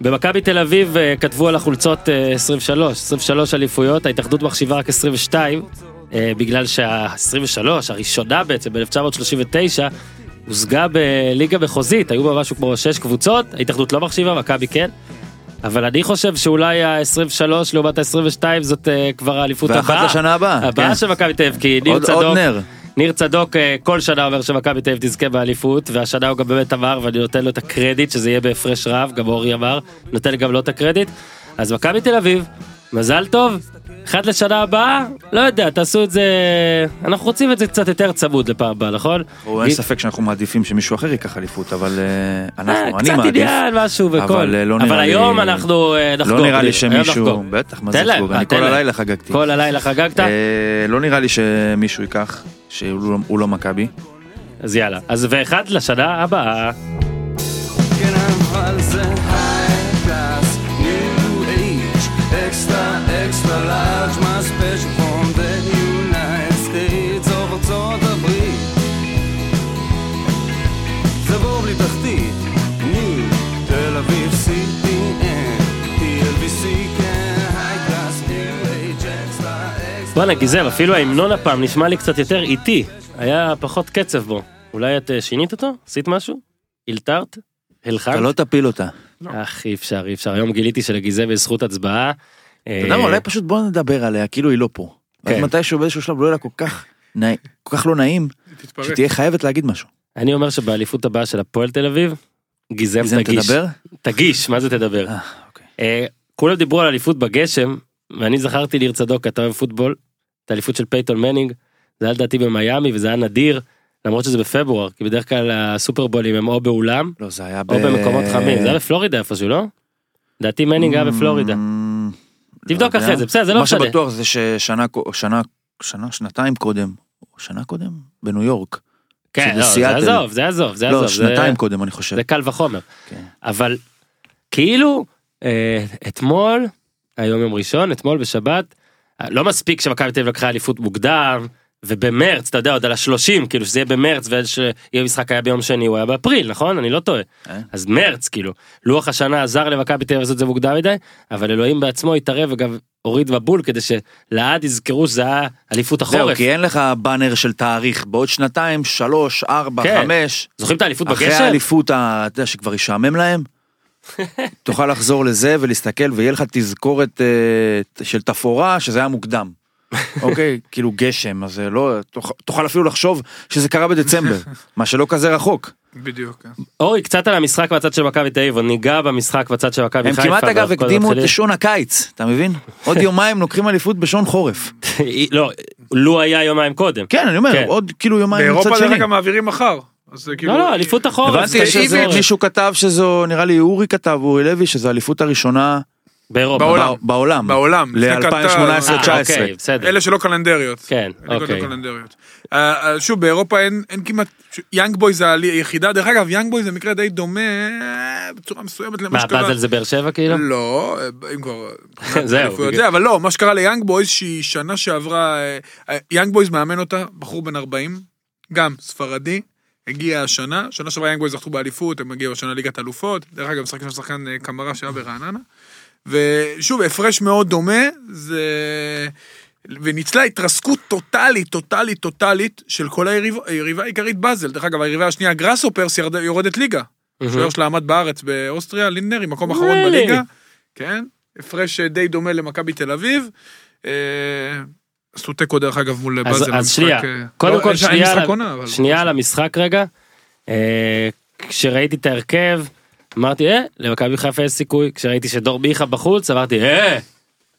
במכבי תל אביב אה, כתבו על החולצות אה, 23, 23 אליפויות, ההתאחדות מחשיבה רק 22, אה, בגלל שה-23, הראשונה בעצם, ב-1939, הושגה בליגה מחוזית, היו בה משהו כמו 6 קבוצות, ההתאחדות לא מחשיבה, מכבי כן. אבל אני חושב שאולי ה-23 לעומת ה-22 זאת כבר האליפות הבאה. ואחת לשנה הבאה. הבאה כן. של מכבי תל אביב, כי ניר צדוק, עוד נר. ניר צדוק אה, כל שנה אומר שמכבי תל אביב תזכה באליפות, והשנה הוא גם באמת אמר, ואני נותן לו את הקרדיט, שזה יהיה בהפרש רב, גם אורי אמר, נותן גם לו את הקרדיט. אז מכבי תל אביב, מזל טוב, אחד לשנה הבאה, לא יודע, תעשו את זה, אנחנו רוצים את זה קצת יותר צמוד לפעם הבאה, נכון? או אין ספק שאנחנו מעדיפים שמישהו אחר ייקח אליפות, אבל אה, אה, אנחנו, אני קצת מעדיף. עניין, משהו וכל. אבל, אה, לא אבל היום אנחנו נחגוג. לא נראה לי שמישהו. בטח, מה זה? אה, אני כל. הלילה חגגתי. כל הלילה חגגת? לא נראה לי שמישהו ייקח, שהוא לא- לא מכבי. אז יאללה. אז ואחד לשנה הבאה. כן, אבל זה בואנה גיזם, אפילו ההמנון הפעם נשמע לי קצת יותר איטי. היה פחות קצב בו. אולי את אה, שינית אותו? עשית משהו? הלתרת? הלחנת? אתה לא תפיל אותה. אך אי אפשר, אי אפשר. היום גיליתי שלגיזם יש זכות הצבעה. אתה יודע מה, אולי פשוט בוא נדבר עליה, כאילו היא לא פה. אז כן. מתישהו באיזשהו שלב לא יהיה לה כל כך נעים, כל כך לא נעים. שתהיה חייבת להגיד משהו. אני אומר שבאליפות הבאה של הפועל תל אביב, גיזם גיזם תגיש. תדבר? תגיש, מה זה תדבר? אה, אוקיי. אה, כולם דיברו על אליפות בגשם, ואני זכרתי ניר צדוק, אתה אוהב פוטבול, את האליפות של פייטון מנינג, זה היה לדעתי במיאמי וזה היה נדיר, למרות שזה בפברואר, כי בדרך כלל הסופרבולים הם או באולם, לא, זה היה ב... או במקומות חמים, זה היה בפלורידה איפשהו, לא? לדעתי מנינג היה בפלורידה. אמ, תבדוק לא אחרי. זה, בסדר, זה לא מה משנה. שבטוח זה ששנה, שנה, שנה, שנתיים קודם, שנה קודם? בניו יורק. כן, לא, זה סיאטל. עזוב, זה עזוב, זה עזוב. לא, זה- שנתיים קודם אני חושב. זה קל וחומר. כן. אבל כאילו אה, אתמול, היום יום ראשון, אתמול בשבת, לא מספיק שמכבי תל אביב לקחה אליפות מוקדם, ובמרץ, אתה יודע, עוד על השלושים, כאילו שזה יהיה במרץ, ויהיה משחק היה ביום שני, הוא היה באפריל, נכון? אני לא טועה. אה? אז מרץ, כאילו, לוח השנה עזר למכבי תל אביב לעשות את זה מוקדם מדי, אבל אלוהים בעצמו התערב וגם הוריד מבול כדי שלעד יזכרו שזה היה אליפות זהו, החורף. כי אין לך באנר של תאריך, בעוד שנתיים, שלוש, ארבע, כן. חמש, זוכרים את האליפות אחרי בגשם? האליפות, אתה יודע, שכבר ישעמם להם, תוכל לחזור לזה ולהסתכל ויהיה לך תזכורת אה, של תפאורה שזה היה מוקדם. אוקיי, כאילו גשם, אז זה לא, תוכל- תוכל אפילו לחשוב שזה קרה בדצמבר, מה שלא כזה רחוק. בדיוק. כן. אורי, קצת על המשחק בצד של מכבי תל אביב, או ניגע במשחק בצד של מכבי הם חיפה. כמעט אגב הקדימו את. שעון הקיץ, אתה מבין? עוד יומיים לוקחים אליפות בשעון חורף. לא, לו היה יומיים קודם. כן, אני אומר, כן. עוד כאילו יומיים מצד באירופה. דרך אגב מעבירים מחר. אז זה כאילו... לא, לא, אליפות החורף. הבנתי זה שזה שזה- מישהו כתב שזו, נראה לי אורי כתב, אורי לוי, שזו האליפות הראשונה באירופה. בעולם. בעולם. בעולם, לפני ל-2018-2019. אה, אוקיי. אלה שלא קלנדריות. כן, אוקיי. לא קלנדריות. אה, אה, שוב, באירופה אין כמעט... יאנג בויז היחידה, דרך אגב, יאנג בויז זה מקרה די דומה בצורה מסוימת למה מה, שקרה. באזל זה באר שבע כאילו? לא, אם כבר... זהו, אבל לא, מה שקרה ליאנג בויז שהיא שנה שעברה, יאנג בויז מאמן אותה, בחור בן 40, גם ספרדי, הגיע השנה, שנה שעברה יאנג בויז זכו באליפות, הם הגיעו השנה ליגת אלופות, דרך אגב, משחק שם שחקן אה, קמרה שהיה ברעננה, ושוב, הפרש מאוד דומה, זה... וניצלה התרסקות טוטאלית, טוטאלית, טוטאלית של כל היריב- היריבה העיקרית באזל. דרך אגב, היריבה השנייה, גראסופרס, ירד- יורדת ליגה. השוער שלה עמד בארץ באוסטריה, לינדנר, מקום אחרון? בליגה. כן, הפרש די דומה למכבי תל אביב. אה, עשו תיקו דרך אגב מול אז באזל. אז במשחק, שנייה, אה, קודם לא, כל אין שנייה על- עונה, אבל- שנייה על המשחק רגע. אה, כשראיתי את ההרכב, אמרתי, אה, למכבי חיפה יש סיכוי. כשראיתי שדור מיכה בחוץ, אמרתי, אה,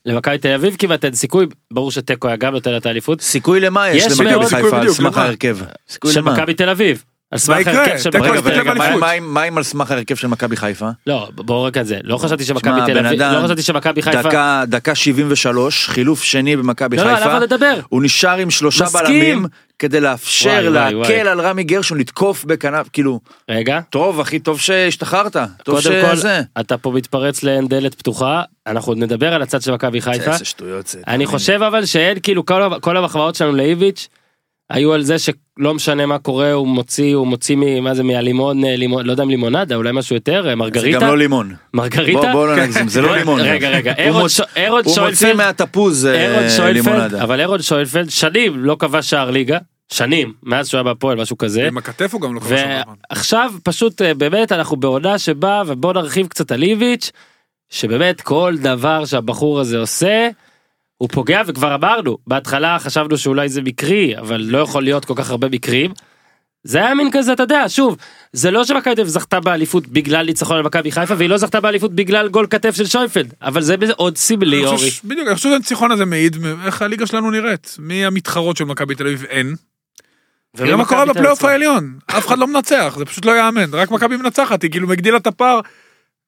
למכבי תל אביב כמעט אין סיכוי. ברור שתיקו היה גם נותן את האליפות. סיכוי למה יש יש למכבי חיפה על סמך? ההרכב? סיכוי של למה? מכבי תל אביב. על סמך של. רגע, מה- עם על סמך ההרכב של מכבי חיפה? לא, בואו רק על זה. לא חשבתי שמכבי תל אביב, לא חשבתי שמכבי חיפה. דקה, דקה 73, חילוף שני במכבי לא, לא, חיפה. למה לדבר? הוא נשאר עם שלושה. בלמים כדי לאפשר, להקל. על רמי גרשון לתקוף בכנף, כאילו, רגע. טוב, הכי טוב שהשתחררת. טוב קודם כל, שזה. אתה פה מתפרץ לעין דלת פתוחה, אנחנו עוד נדבר על הצד של מכבי חיפה. איזה שטויות זה. אני. חושב אבל שאין כאילו כל, כל המחמאות שלנו לאיביץ', היו על זה שלא משנה מה קורה, הוא מוציא, הוא מוציא מ... מה זה, מהלימון, אה, לימון, לא יודע אם לימונדה, אולי משהו יותר, אה, זה מרגריטה. גם לא לימון. מרגריטה. בוא בוא לא נגזים, זה לא לימון. רגע, רגע, הוא אהרון מוצ- ש- אהרון הוא מוציא מהתפוז אה, לימונדה. אבל אהרון שוינפלד שנים לא כבש שער ליגה, שנים, מאז שהוא היה בהפועל, משהו כזה. עם הכתף הוא גם לא כבש זמן. ועכשיו פשוט באמת אנחנו בעונה שבה ובוא נרחיב קצת על איביץ' שבאמת כל דבר שהבחור הזה עושה הוא פוגע וכבר אמרנו בהתחלה חשבנו שאולי זה מקרי אבל לא יכול להיות כל כך הרבה מקרים. זה היה מין כזה אתה יודע שוב זה לא שמכבי תל אביב זכתה באליפות בגלל ניצחון על מכבי חיפה והיא לא זכתה באליפות בגלל גול כתף של שוינפלד אבל זה עוד סמלי אני אורי. בדיוק, אני חושב שהניצחון הזה מעיד איך הליגה שלנו נראית. מי המתחרות של מכבי תל אביב אין. תראה מה קורה בפלייאוף. העליון. אף אחד לא מנצח, זה פשוט לא יאמן. רק מכבי מנצחת, היא כאילו הגדילה את הפער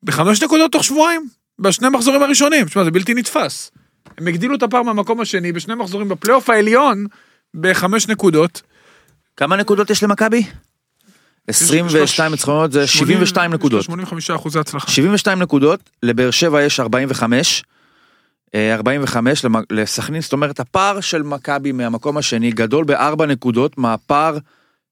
בחמש נקודות תוך שבועיים. בשני המחזורים הראשונים. תשמע, זה בלתי נתפס. הם הגדילו את הפער מהמקום השני בשני מחזורים בפלייאוף העליון בחמש נקודות. כמה נקודות יש למכבי? 22 ניצחונות זה 72 נקודות. 85 אחוזי הצלחה. 72 נקודות, לבאר שבע יש 45. אה, 45 למ- לסכנין, זאת אומרת הפער של מכבי מהמקום השני גדול בארבע נקודות מהפער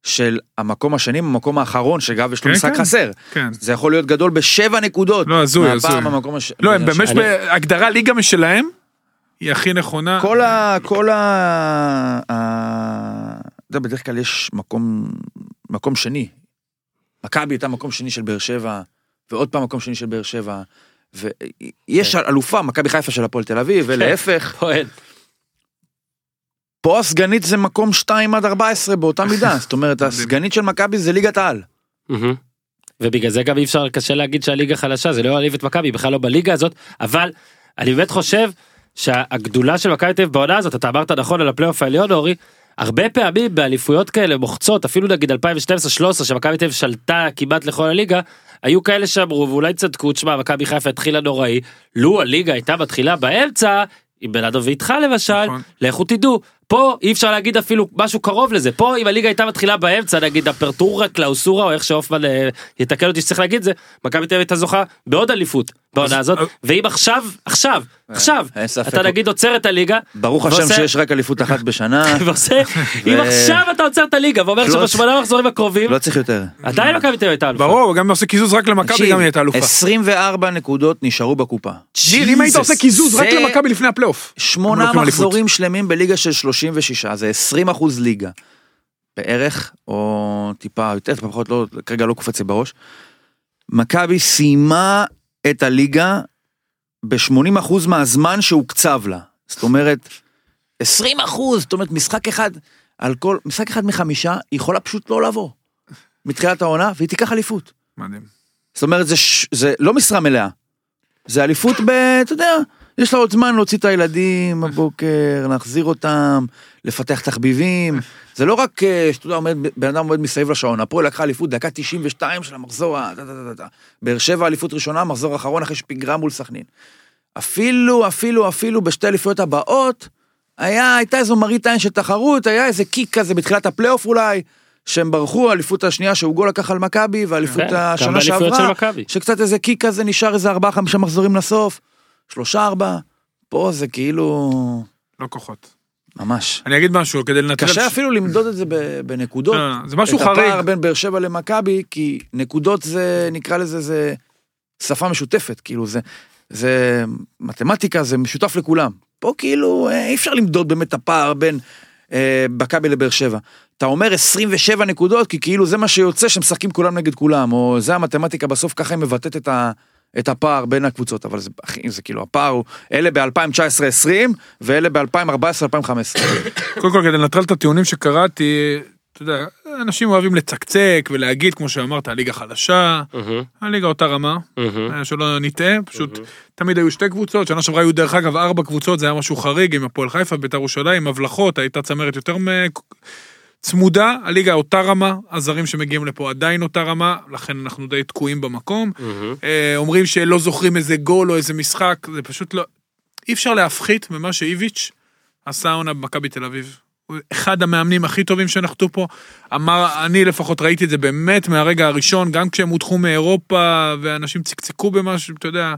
של המקום השני מהמקום האחרון שאגב יש לו כן, משחק כן. חסר. כן. זה יכול להיות גדול בשבע נקודות. לא, הזוי, מהפער הזוי. מהמקום השני. לא, הם באמת בהגדרה ליגה משלהם, היא הכי נכונה. כל ה... כל ה... אתה יודע, בדרך כלל יש מקום, מקום שני. מכבי הייתה מקום שני של באר שבע, ועוד פעם מקום שני של באר שבע. ויש אלופה, מכבי חיפה של הפועל תל אביב, ולהפך. פועל. פה הסגנית זה מקום 2 עד 14 באותה מידה. זאת אומרת, הסגנית של מכבי זה ליגת העל. ובגלל זה גם אי אפשר קשה להגיד שהליגה חלשה זה לא יעליב את מכבי בכלל לא בליגה הזאת אבל אני באמת חושב שהגדולה של מכבי תל אביב בעונה הזאת אתה אמרת נכון על הפלייאוף העליון אורי. הרבה פעמים באליפויות כאלה מוחצות אפילו נגיד 2012-2013 שמכבי תל אביב שלטה כמעט לכל הליגה היו כאלה שאמרו ואולי צדקו תשמע מכבי חיפה התחילה נוראי לו הליגה הייתה מתחילה באמצע עם בלאדו ואיתך למשל נכון. לכו תדעו פה אי אפשר להגיד אפילו משהו קרוב לזה פה אם הליגה הייתה מתחילה באמצע נגיד אפרטורה קלאוסורה או איך שהופמן אה, יתקן אותי שצריך להגיד זה מכבי תל אביב הייתה זוכה בעוד אליפות בעונה הזאת אה, ואם עכשיו עכשיו עכשיו אין ספק. אתה נגיד עוצר את הליגה ברוך השם שיש רק אליפות אחת בשנה, אם עכשיו אתה עוצר את הליגה ואומר לא- שבשמונה מחזורים הקרובים לא צריך יותר. עדיין מכבי תל אביב הייתה אלופה. ברור, גם אם עושה קיזוז רק למכבי גם הייתה אלופה. 24 נקודות נשארו בקופה. אם היית עושה קיזוז רק למכבי לפני הפלייאוף. שמונה. מחזורים שלמים בליגה של 36, זה 20 אחוז ליגה. בערך, או טיפה יותר, טיפה פחות, לא, כרגע לא קופץ לי בראש. מכבי סיימה את הליגה ב-80 אחוז מהזמן שהוקצב לה. זאת אומרת, 20 אחוז, זאת אומרת, משחק אחד, על כל, משחק אחד מחמישה, היא יכולה פשוט לא לבוא. מתחילת העונה, והיא תיקח אליפות. מדהים. זאת אומרת, זה, ש- זה לא משרה מלאה. זה אליפות ב... אתה יודע, יש לה עוד זמן להוציא את הילדים בבוקר, להחזיר אותם, לפתח תחביבים. זה לא רק, אה, שאתה יודע, עומד, בן אדם עומד מסביב לשעון. הפועל לקחה אליפות דקה 92 של המחזור ה... באר שבע אליפות ראשונה, מחזור אחרון אחרי שפיגרה מול סכנין. אפילו, אפילו, אפילו בשתי אליפויות הבאות, היה, הייתה איזו מראית עין של תחרות, היה איזה קיק כזה בתחילת הפלייאוף אולי, שהם ברחו, האליפות השנייה שהוגו לקח על מכבי, והאליפות כן, השנה שעברה. שקצת איזה קיק כזה נשאר איזה ארבעה חמישה מחזורים לסוף, שלושה ארבעה, פה זה כאילו, לא כוחות. ממש. אני אגיד משהו כדי לנטרל... קשה אפילו למדוד את זה בנקודות. לא, זה משהו את הפער חריג. בין באר שבע למכבי, כי נקודות זה, נקרא לזה, זה שפה משותפת, כאילו זה, זה מתמטיקה, זה משותף לכולם. פה כאילו אה, אי אפשר למדוד באמת את הפער בין אה, מכבי לבאר שבע. אתה אומר 27 נקודות, כי כאילו זה מה שיוצא שמשחקים כולם נגד כולם, או זה המתמטיקה בסוף, ככה היא מבטאת את ה... את הפער בין הקבוצות, אבל זה, אחי, זה כאילו הפער הוא, אלה ב-2019-2020 ואלה ב-2014-2015. קודם כל, כדי לנטרל את הטיעונים שקראתי, אתה יודע, אנשים אוהבים לצקצק ולהגיד, כמו שאמרת, הליגה חלשה, הליגה אותה רמה. אה, שלא נטעה, פשוט תמיד היו שתי קבוצות, שנה שעברה היו דרך אגב ארבע קבוצות, זה היה משהו חריג עם הפועל חיפה, בית"ר ירושלים, הבלחות, הייתה צמרת יותר מ... צמודה, הליגה אותה רמה, הזרים שמגיעים לפה עדיין אותה רמה, לכן אנחנו די תקועים במקום. אה, אומרים שלא זוכרים איזה גול או איזה משחק, זה פשוט לא... אי אפשר להפחית ממה שאיביץ' עשה העונה במכבי תל אביב. אחד המאמנים הכי טובים שנחתו פה. אמר, אני לפחות ראיתי את זה באמת מהרגע הראשון, גם כשהם הודחו מאירופה ואנשים צקצקו במשהו, אתה יודע,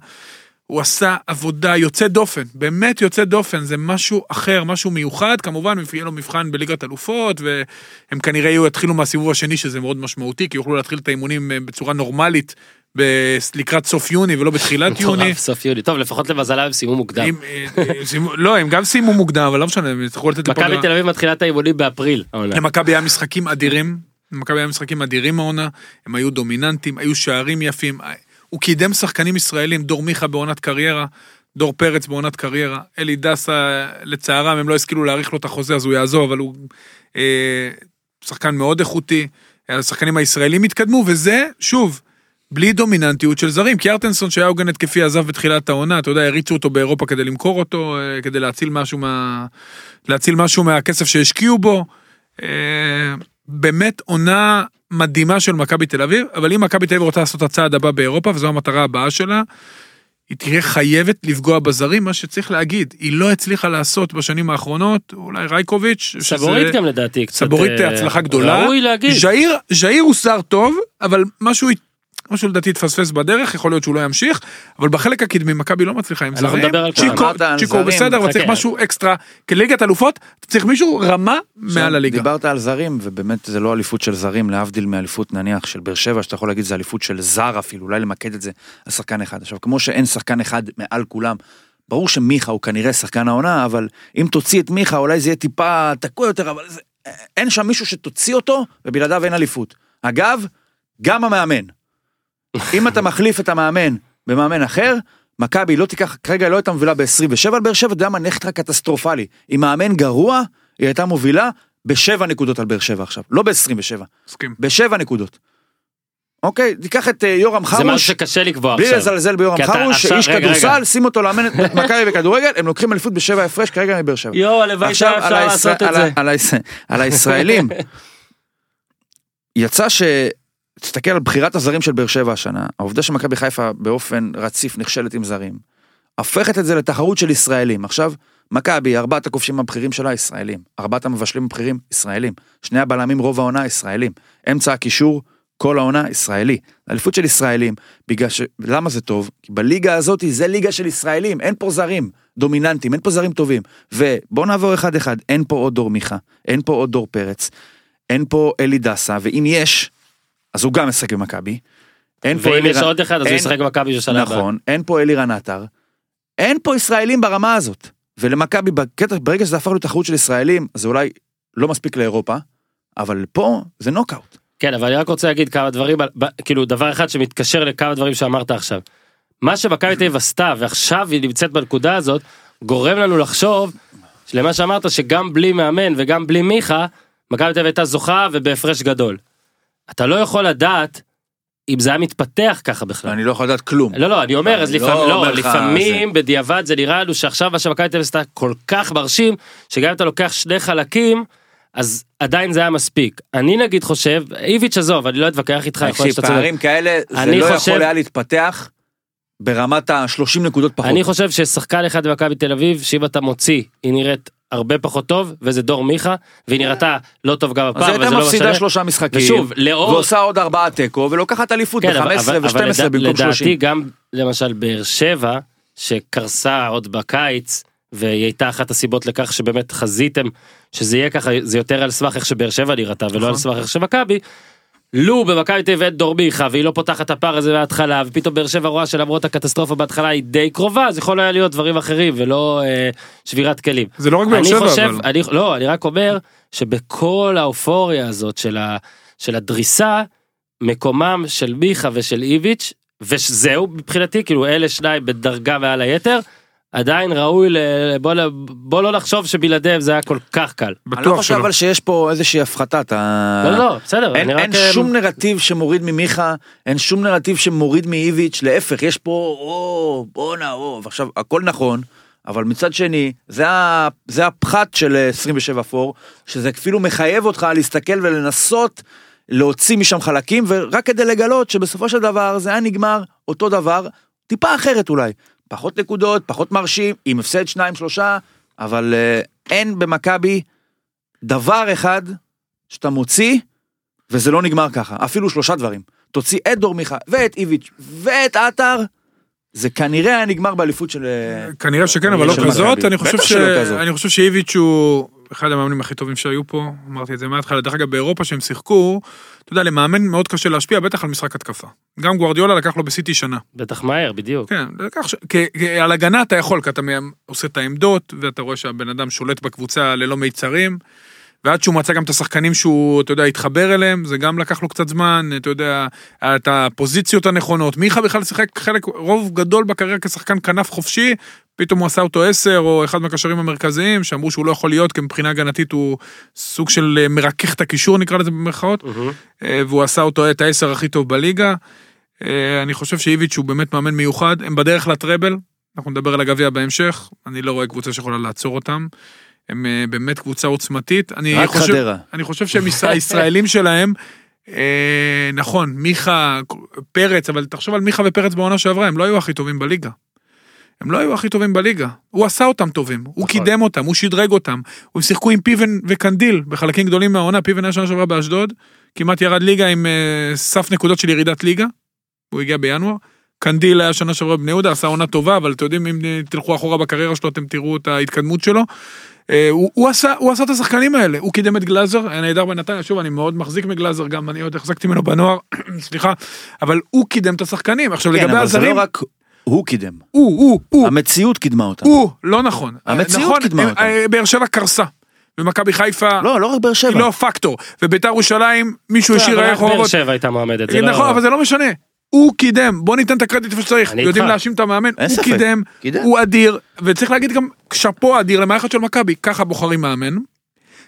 הוא עשה עבודה יוצאת דופן, באמת יוצאת דופן, זה משהו אחר, משהו מיוחד, כמובן יהיה לו מבחן בליגת אלופות, והם כנראה יתחילו מהסיבוב השני, שזה מאוד משמעותי, כי יוכלו להתחיל את האימונים אה, בצורה נורמלית ב- לקראת סוף יוני ולא בתחילת יוני. סוף יוני. טוב, לפחות למזלם הם סיימו מוקדם. אם, אה, אה, סיימו- לא, הם גם סיימו מוקדם, אבל לא משנה, הם יצטרכו לתת מכבי לפגרה. תל אביב מתחילה את האימונים באפריל. למכבי היה משחקים אדירים, למכבי היה משחקים אדירים העונה, הם היו דומיננטים, היו שערים יפים, הוא קידם שחקנים ישראלים, דור מיכה בעונת קריירה, דור פרץ בעונת קריירה, אלי דסה, לצערם הם לא השכילו להאריך לו את החוזה אז הוא יעזוב, אבל הוא אה, שחקן מאוד איכותי, השחקנים הישראלים התקדמו, וזה, שוב, בלי דומיננטיות של זרים, כי ארטנסון שהיה עוגן התקפי עזב בתחילת העונה, אתה יודע, הריצו אותו באירופה כדי למכור אותו, אה, כדי להציל משהו מה... להציל משהו מהכסף שהשקיעו בו. אה, באמת עונה מדהימה של מכבי תל אביב, אבל אם מכבי תל אביב רוצה לעשות את הצעד הבא באירופה, וזו המטרה הבאה שלה, היא תהיה חייבת לפגוע בזרים, מה שצריך להגיד, היא לא הצליחה לעשות בשנים האחרונות, אולי רייקוביץ', סבורית גם לדעתי קצת... סבורית אה, הצלחה גדולה. ראוי להגיד. ז'איר, ז'איר הוא שר טוב, אבל משהו, משהו לדעתי התפספס בדרך, יכול להיות שהוא לא ימשיך, אבל בחלק הקדמי מכבי לא מצליחה עם זרים. צ'יקו, צ'יקו בסדר, אבל. צריך משהו אקסטרה. כליגת אלופות, צריך מישהו רמה מעל הליגה. דיברת על זרים, ובאמת זה לא אליפות של זרים, להבדיל מאליפות נניח של באר שבע, שאתה יכול להגיד זה אליפות של זר אפילו, אולי למקד את זה על שחקן אחד. עכשיו, כמו שאין שחקן אחד מעל כולם, ברור שמיכה הוא כנראה שחקן העונה, אבל אם תוציא את מיכה, אולי זה יהיה טיפה תקוע יותר, אבל זה, אין שם מישהו שתוציא אותו, ובלעדיו אין אליפות. אגב, גם המאמן. אם אתה מחליף את המאמן במאמן אחר, מכבי לא תיקח, כרגע לא הייתה מובילה ב-27 על באר שבע, אתה יודע מה, נכטרה קטסטרופלי. עם מאמן גרוע, היא הייתה מובילה בשבע נקודות על באר שבע עכשיו, לא ב-27, מסכים. בשבע נקודות. אוקיי, תיקח את אה, יורם זה משהו חרוש, שקשה לקבוע בלי עכשיו. לזלזל ביורם חרוש, רגע, כדורסל, רגע. שים אותו לאמן את מכבי בכדורגל, הם לוקחים אליפות בשבע הפרש כרגע מבאר שבע. יואו, הלוואי עכשיו, שהיה על אפשר הישראל- לעשות את על זה. על הישראלים, יצא ש... תסתכל על בחירת הזרים של באר שבע השנה, העובדה שמכבי חיפה באופן רציף נכשלת עם זרים, הופכת את זה לתחרות של ישראלים. עכשיו, מכבי, ארבעת הכובשים הבכירים שלה ישראלים, ארבעת המבשלים הבכירים ישראלים, שני הבלמים רוב העונה ישראלים, אמצע הקישור כל העונה ישראלי. אליפות של ישראלים, בגלל ש... למה זה טוב? כי בליגה הזאת זה ליגה של ישראלים, אין פה זרים דומיננטיים, אין פה זרים טובים. ובואו נעבור אחד אחד, אין פה עוד דור מיכה, אין פה עוד דור פרץ, אין פה אלי דסה, ואם יש, אז הוא גם משחק במכבי. אין פה ואם אלירן- יש עוד אחד, אז הוא ישחק במכבי בשנה הבאה. נכון, אין פה אלירן עטר, אין פה ישראלים ברמה הזאת. ולמכבי, ברגע שזה הפך לתחרות של ישראלים, זה אולי לא מספיק לאירופה, אבל פה זה נוקאוט. כן, אבל אני רק רוצה להגיד כמה דברים, כאילו דבר אחד שמתקשר לכמה דברים שאמרת עכשיו. מה שמכבי תל אביב עשתה, ועכשיו היא נמצאת בנקודה הזאת, גורם לנו לחשוב, למה שאמרת, שגם בלי מאמן וגם בלי מיכה, מכבי תל אביב הייתה זוכה ובהפרש גדול. אתה לא יכול לדעת אם זה היה מתפתח ככה בכלל. אני לא יכול לדעת כלום. לא לא אני אומר אז לא לפעמים לא לפעמים בדיעבד זה נראה לנו שעכשיו מה שמכבי תל אביב עשתה כל כך מרשים שגם אם אתה לוקח שני חלקים אז עדיין זה היה מספיק אני נגיד חושב איביץ' עזוב אני לא אתווכח איתך יכול להיות שאתה צודק. פערים כאלה, זה לא חושב- יכול היה להתפתח ברמת ה-30 נקודות פחות. אני חושב ששחקן אחד במכבי תל אביב שאם אתה מוציא היא נראית הרבה פחות טוב וזה דור מיכה והיא נראתה לא טוב גם אז הפעם אבל הייתה לא מפסידה. שלושה משחקים, ושוב לאור ועושה עוד ארבעה תיקו, ולוקחת אליפות כן, אבל- ב-15 אבל- אבל ו-12 לדע- במקום לדעתי 30. גם למשל באר שבע שקרסה עוד בקיץ והיא הייתה אחת הסיבות לכך שבאמת חזיתם שזה יהיה ככה זה יותר על סמך איך שבאר שבע נראתה ולא על סמך איך שמכבי. לו במכבי תל אביב אין דור מיכה והיא לא פותחת את הפער הזה מההתחלה ופתאום באר שבע רואה שלמרות הקטסטרופה בהתחלה היא די קרובה אז יכול היה להיות דברים אחרים ולא אה, שבירת כלים. זה לא רק באר שבע, חושב, אבל... אני, לא, אני רק אומר שבכל האופוריה הזאת של, ה, של הדריסה, מקומם של מיכה ושל איביץ', וזהו מבחינתי, כאילו אלה שניים בדרגה מעל היתר, עדיין ראוי, ל, בוא, ל- בוא לא לחשוב שבלעדיהם זה היה כל כך קל. אני לא חושב שלא. אבל שיש פה איזושהי הפחתה. אתה... לא, לא, לא, בסדר, אין, אני רק... אין אה, שום נרטיב שמוריד ממיכה, אין שום נרטיב שמוריד מאיביץ', להפך, יש פה, או, בואנה, או, ועכשיו, הכל נכון, אבל מצד שני, זה, ה, זה הפחת של אה, 27 פור, שזה אפילו מחייב אותך להסתכל ולנסות להוציא משם חלקים, ורק כדי לגלות שבסופו של דבר זה היה נגמר אותו דבר, טיפה אחרת אולי. פחות נקודות, פחות מרשים, עם הפסד שניים שלושה, אבל אה, אין במכבי דבר אחד שאתה מוציא, וזה לא נגמר ככה, אפילו שלושה דברים. תוציא את דור מיכה, ואת איביץ', ואת עטר, זה כנראה היה נגמר באליפות של... אה, כנראה שכן, אבל לא כזאת. אני חושב ש-. אני חושב שאיביץ' הוא אחד המאמנים הכי טובים שהיו פה, אמרתי את זה מההתחלה. דרך אגב, באירופה שהם שיחקו, אתה יודע, למאמן מאוד קשה להשפיע, בטח על משחק התקפה. גם גוארדיולה לקח לו בסיטי שנה. בטח מהר, בדיוק. כן, לקח ש... כי, כי על הגנה אתה יכול, כי אתה עושה את העמדות, ואתה רואה שהבן אדם שולט בקבוצה ללא מיצרים, ועד שהוא מצא גם את השחקנים שהוא, אתה יודע, התחבר אליהם, זה גם לקח לו קצת זמן, אתה יודע, את הפוזיציות הנכונות. מיכה בכלל שיחק חלק, רוב גדול בקריירה כשחקן כנף חופשי, פתאום הוא עשה אותו עשר, או אחד מהקשרים המרכזיים, שאמרו שהוא לא יכול להיות, כי מבחינה הגנתית הוא סוג של אה, מרכך את הקישור, נקרא לזה במרכאות. אה, והוא עשה אותו את העשר הכי טוב בליגה. אה, אני חושב שאיביץ' הוא באמת מאמן מיוחד, הם בדרך לטראבל, אנחנו נדבר על הגביע בהמשך, אני לא רואה קבוצה שיכולה לעצור אותם. הם אה, באמת קבוצה עוצמתית. אני רק חושב, חדרה. אני חושב שהם יש- הישראלים שלהם, אה, נכון, מיכה, פרץ, אבל תחשוב על מיכה ופרץ בעונה שעברה, הם לא היו הכי טובים בליגה. הם לא היו הכי טובים בליגה. הוא עשה אותם טובים, הוא קידם אותם, הוא שדרג אותם. הם שיחקו עם פיבן וקנדיל בחלקים גדולים מהעונה, פיבן היה שנה שעברה באשדוד, כמעט ירד ליגה עם אה, סף נקודות של ירידת ליגה, הוא הגיע בינואר. קנדיל היה שנה שעברה בבני יהודה, עשה עונה טובה, אבל אתם יודעים, אם תלכו אחורה בקריירה שלו, אתם תראו את ההתקדמות שלו. אה, הוא, הוא, עשה, הוא עשה את השחקנים האלה, הוא קידם את גלאזר, היה נהדר בנתניה, שוב, אני מאוד מחזיק מגלאזר, גם אני עוד החזקתי ממנו בנוער, סליחה, אבל הוא קידם את השחקנים. עכשיו, כן, לגבי אבל זה הזרים, לא רק הוא קידם. הוא, הוא, הוא, המציאות קידמה אותם. הוא, לא נכון. המציאות נכון, קידמה אה, אותם. אה, באר שבע קרסה. ומכבי חיפה לא, לא רק באר היא שבע. לא פקטור. וביתר ירושלים, מישהו השאיר אבל היה רק באר. שבע הייתה מועמדת. נכון, לא- אבל זה לא משנה. הוא קידם, בוא ניתן את הקרדיט איפה שצריך. יודעים. להאשים את המאמן, הוא. קידם. הוא אדיר, וצריך להגיד גם שאפו אדיר למערכת של מכבי, ככה בוחרים מאמן.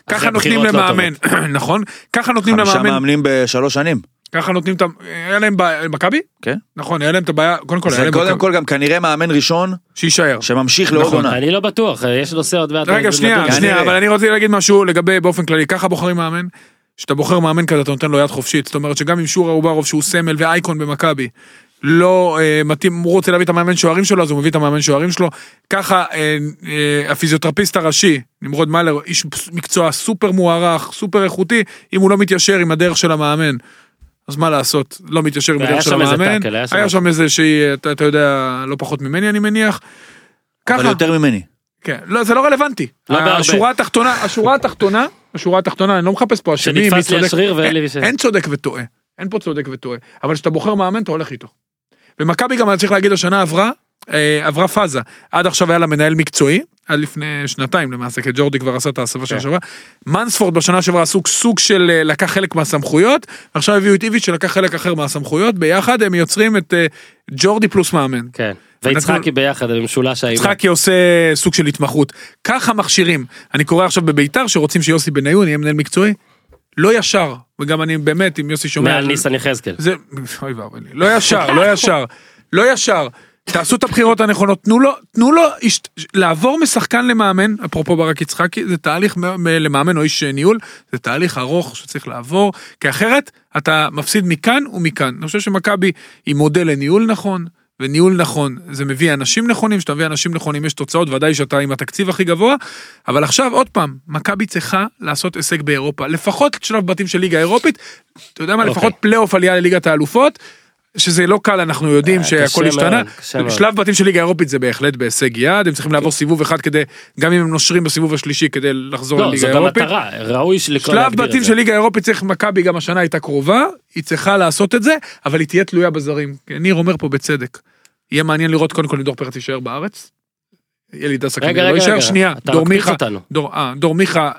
ככה נותנים לא למאמן, נכון? ככה נותנים חמישה למאמן, מאמנים בשלוש שנים. ככה נותנים את ה... היה להם בעיה, מכבי? כן. נכון, היה להם את הבעיה, קודם כל, היה זה להם קודם כל גם כנראה מאמן ראשון שיישאר. שממשיך לעוד נכון. עונה. אני לא בטוח, יש נושא עוד מעט. רגע, שנייה. שנייה. אבל אני רוצה להגיד משהו לגבי באופן כללי, ככה בוחרים מאמן. כשאתה בוחר מאמן כזה אתה נותן לו יד חופשית, זאת אומרת שגם אם שורה אוברוב שהוא סמל ואייקון במכבי, לא אה, מתאים, הוא רוצה להביא את המאמן שוערים שלו, אז הוא מביא את המאמן שוערים שלו. ככה אה, אה, הפיזיותרפיסט הראשי, נמרוד מאלר, איש מקצוע סופר מוערך, סופר איכותי, אם הוא לא מתיישר עם הדרך של המאמן. אז מה לעשות, לא מתיישר עם הדרך של שם איזה המאמן, טאקל, היה שם היה. שם איזה שהיא, אתה אתה יודע, לא פחות ממני אני מניח. אבל ככה, יותר ממני. כן, לא, זה לא רלוונטי. לא בהרבה. השורה התחתונה, השורה התחתונה, השורה התחתונה, אני לא מחפש פה אשמים, מי צודק. אין- אין צודק וטועה. אין פה צודק וטועה. אבל כשאתה בוחר מאמן, אתה הולך איתו. ומכבי גם, אני צריך להגיד, השנה עברה, אה, עברה פאזה. עד עכשיו היה לה מנהל מקצועי, עד לפני שנתיים למעשה, כי ג'ורדי כבר עשה את ההסבה שנה כן. שעברה. מנספורד בשנה שעברה עשו סוג של אה, לקח חלק מהסמכויות, ועכשיו הביאו את איביץ' שלקח חלק אחר מהסמכויות, ביחד הם יוצרים את אה, ג'ורדי פלוס מאמן. כן. ויצחקי ביחד, במשולש האימון. יצחקי עושה סוג של התמחות. ככה מכשירים. אני קורא עכשיו בביתר שרוצים שיוסי בניון יהיה מנהל מקצועי. לא ישר, וגם אני באמת, אם יוסי שומע... מעל ניסן יחזקאל. זה, אוי ואבוי לי, לא ישר, לא ישר, לא ישר. תעשו את הבחירות הנכונות, תנו לו, תנו לו, איש- לעבור משחקן למאמן, אפרופו ברק יצחקי, זה תהליך למאמן או איש ניהול, זה תהליך ארוך שצריך לעבור, כי אחרת אתה מפסיד מכאן ומכאן. אני חושב שמכבי היא מודל לניהול נכון, וניהול נכון. זה מביא אנשים נכונים, כשאתה מביא אנשים נכונים יש תוצאות, ודאי שאתה עם התקציב הכי גבוה, אבל עכשיו עוד פעם, מכבי צריכה לעשות הישג באירופה, לפחות שלב בתים של ליגה אירופית, אתה יודע מה, אוקיי. לפחות פלייאוף עלייה לליגת האלופות, שזה לא קל, אנחנו יודעים אה, שהכל השתנה. שלב בתים של ליגה אירופית זה בהחלט בהישג יד, הם צריכים לעבור סיבוב אחד כדי, גם אם הם נושרים בסיבוב השלישי כדי לחזור לא, זו לליגה גם אירופית. מטרה, ראוי שלכל שלב בתים של. ליגה אירופית צריך מכבי גם השנה הייתה קרובה, היא צריכה לעשות את זה, אבל היא תהיה תלויה בזרים. ניר אומר פה בצדק. יהיה מעניין לראות קודם כל אם דור פרץ יישאר בארץ. רגע, כנראה לא יישאר, שנייה, אתה דור מיכה, אה, דור מיכה,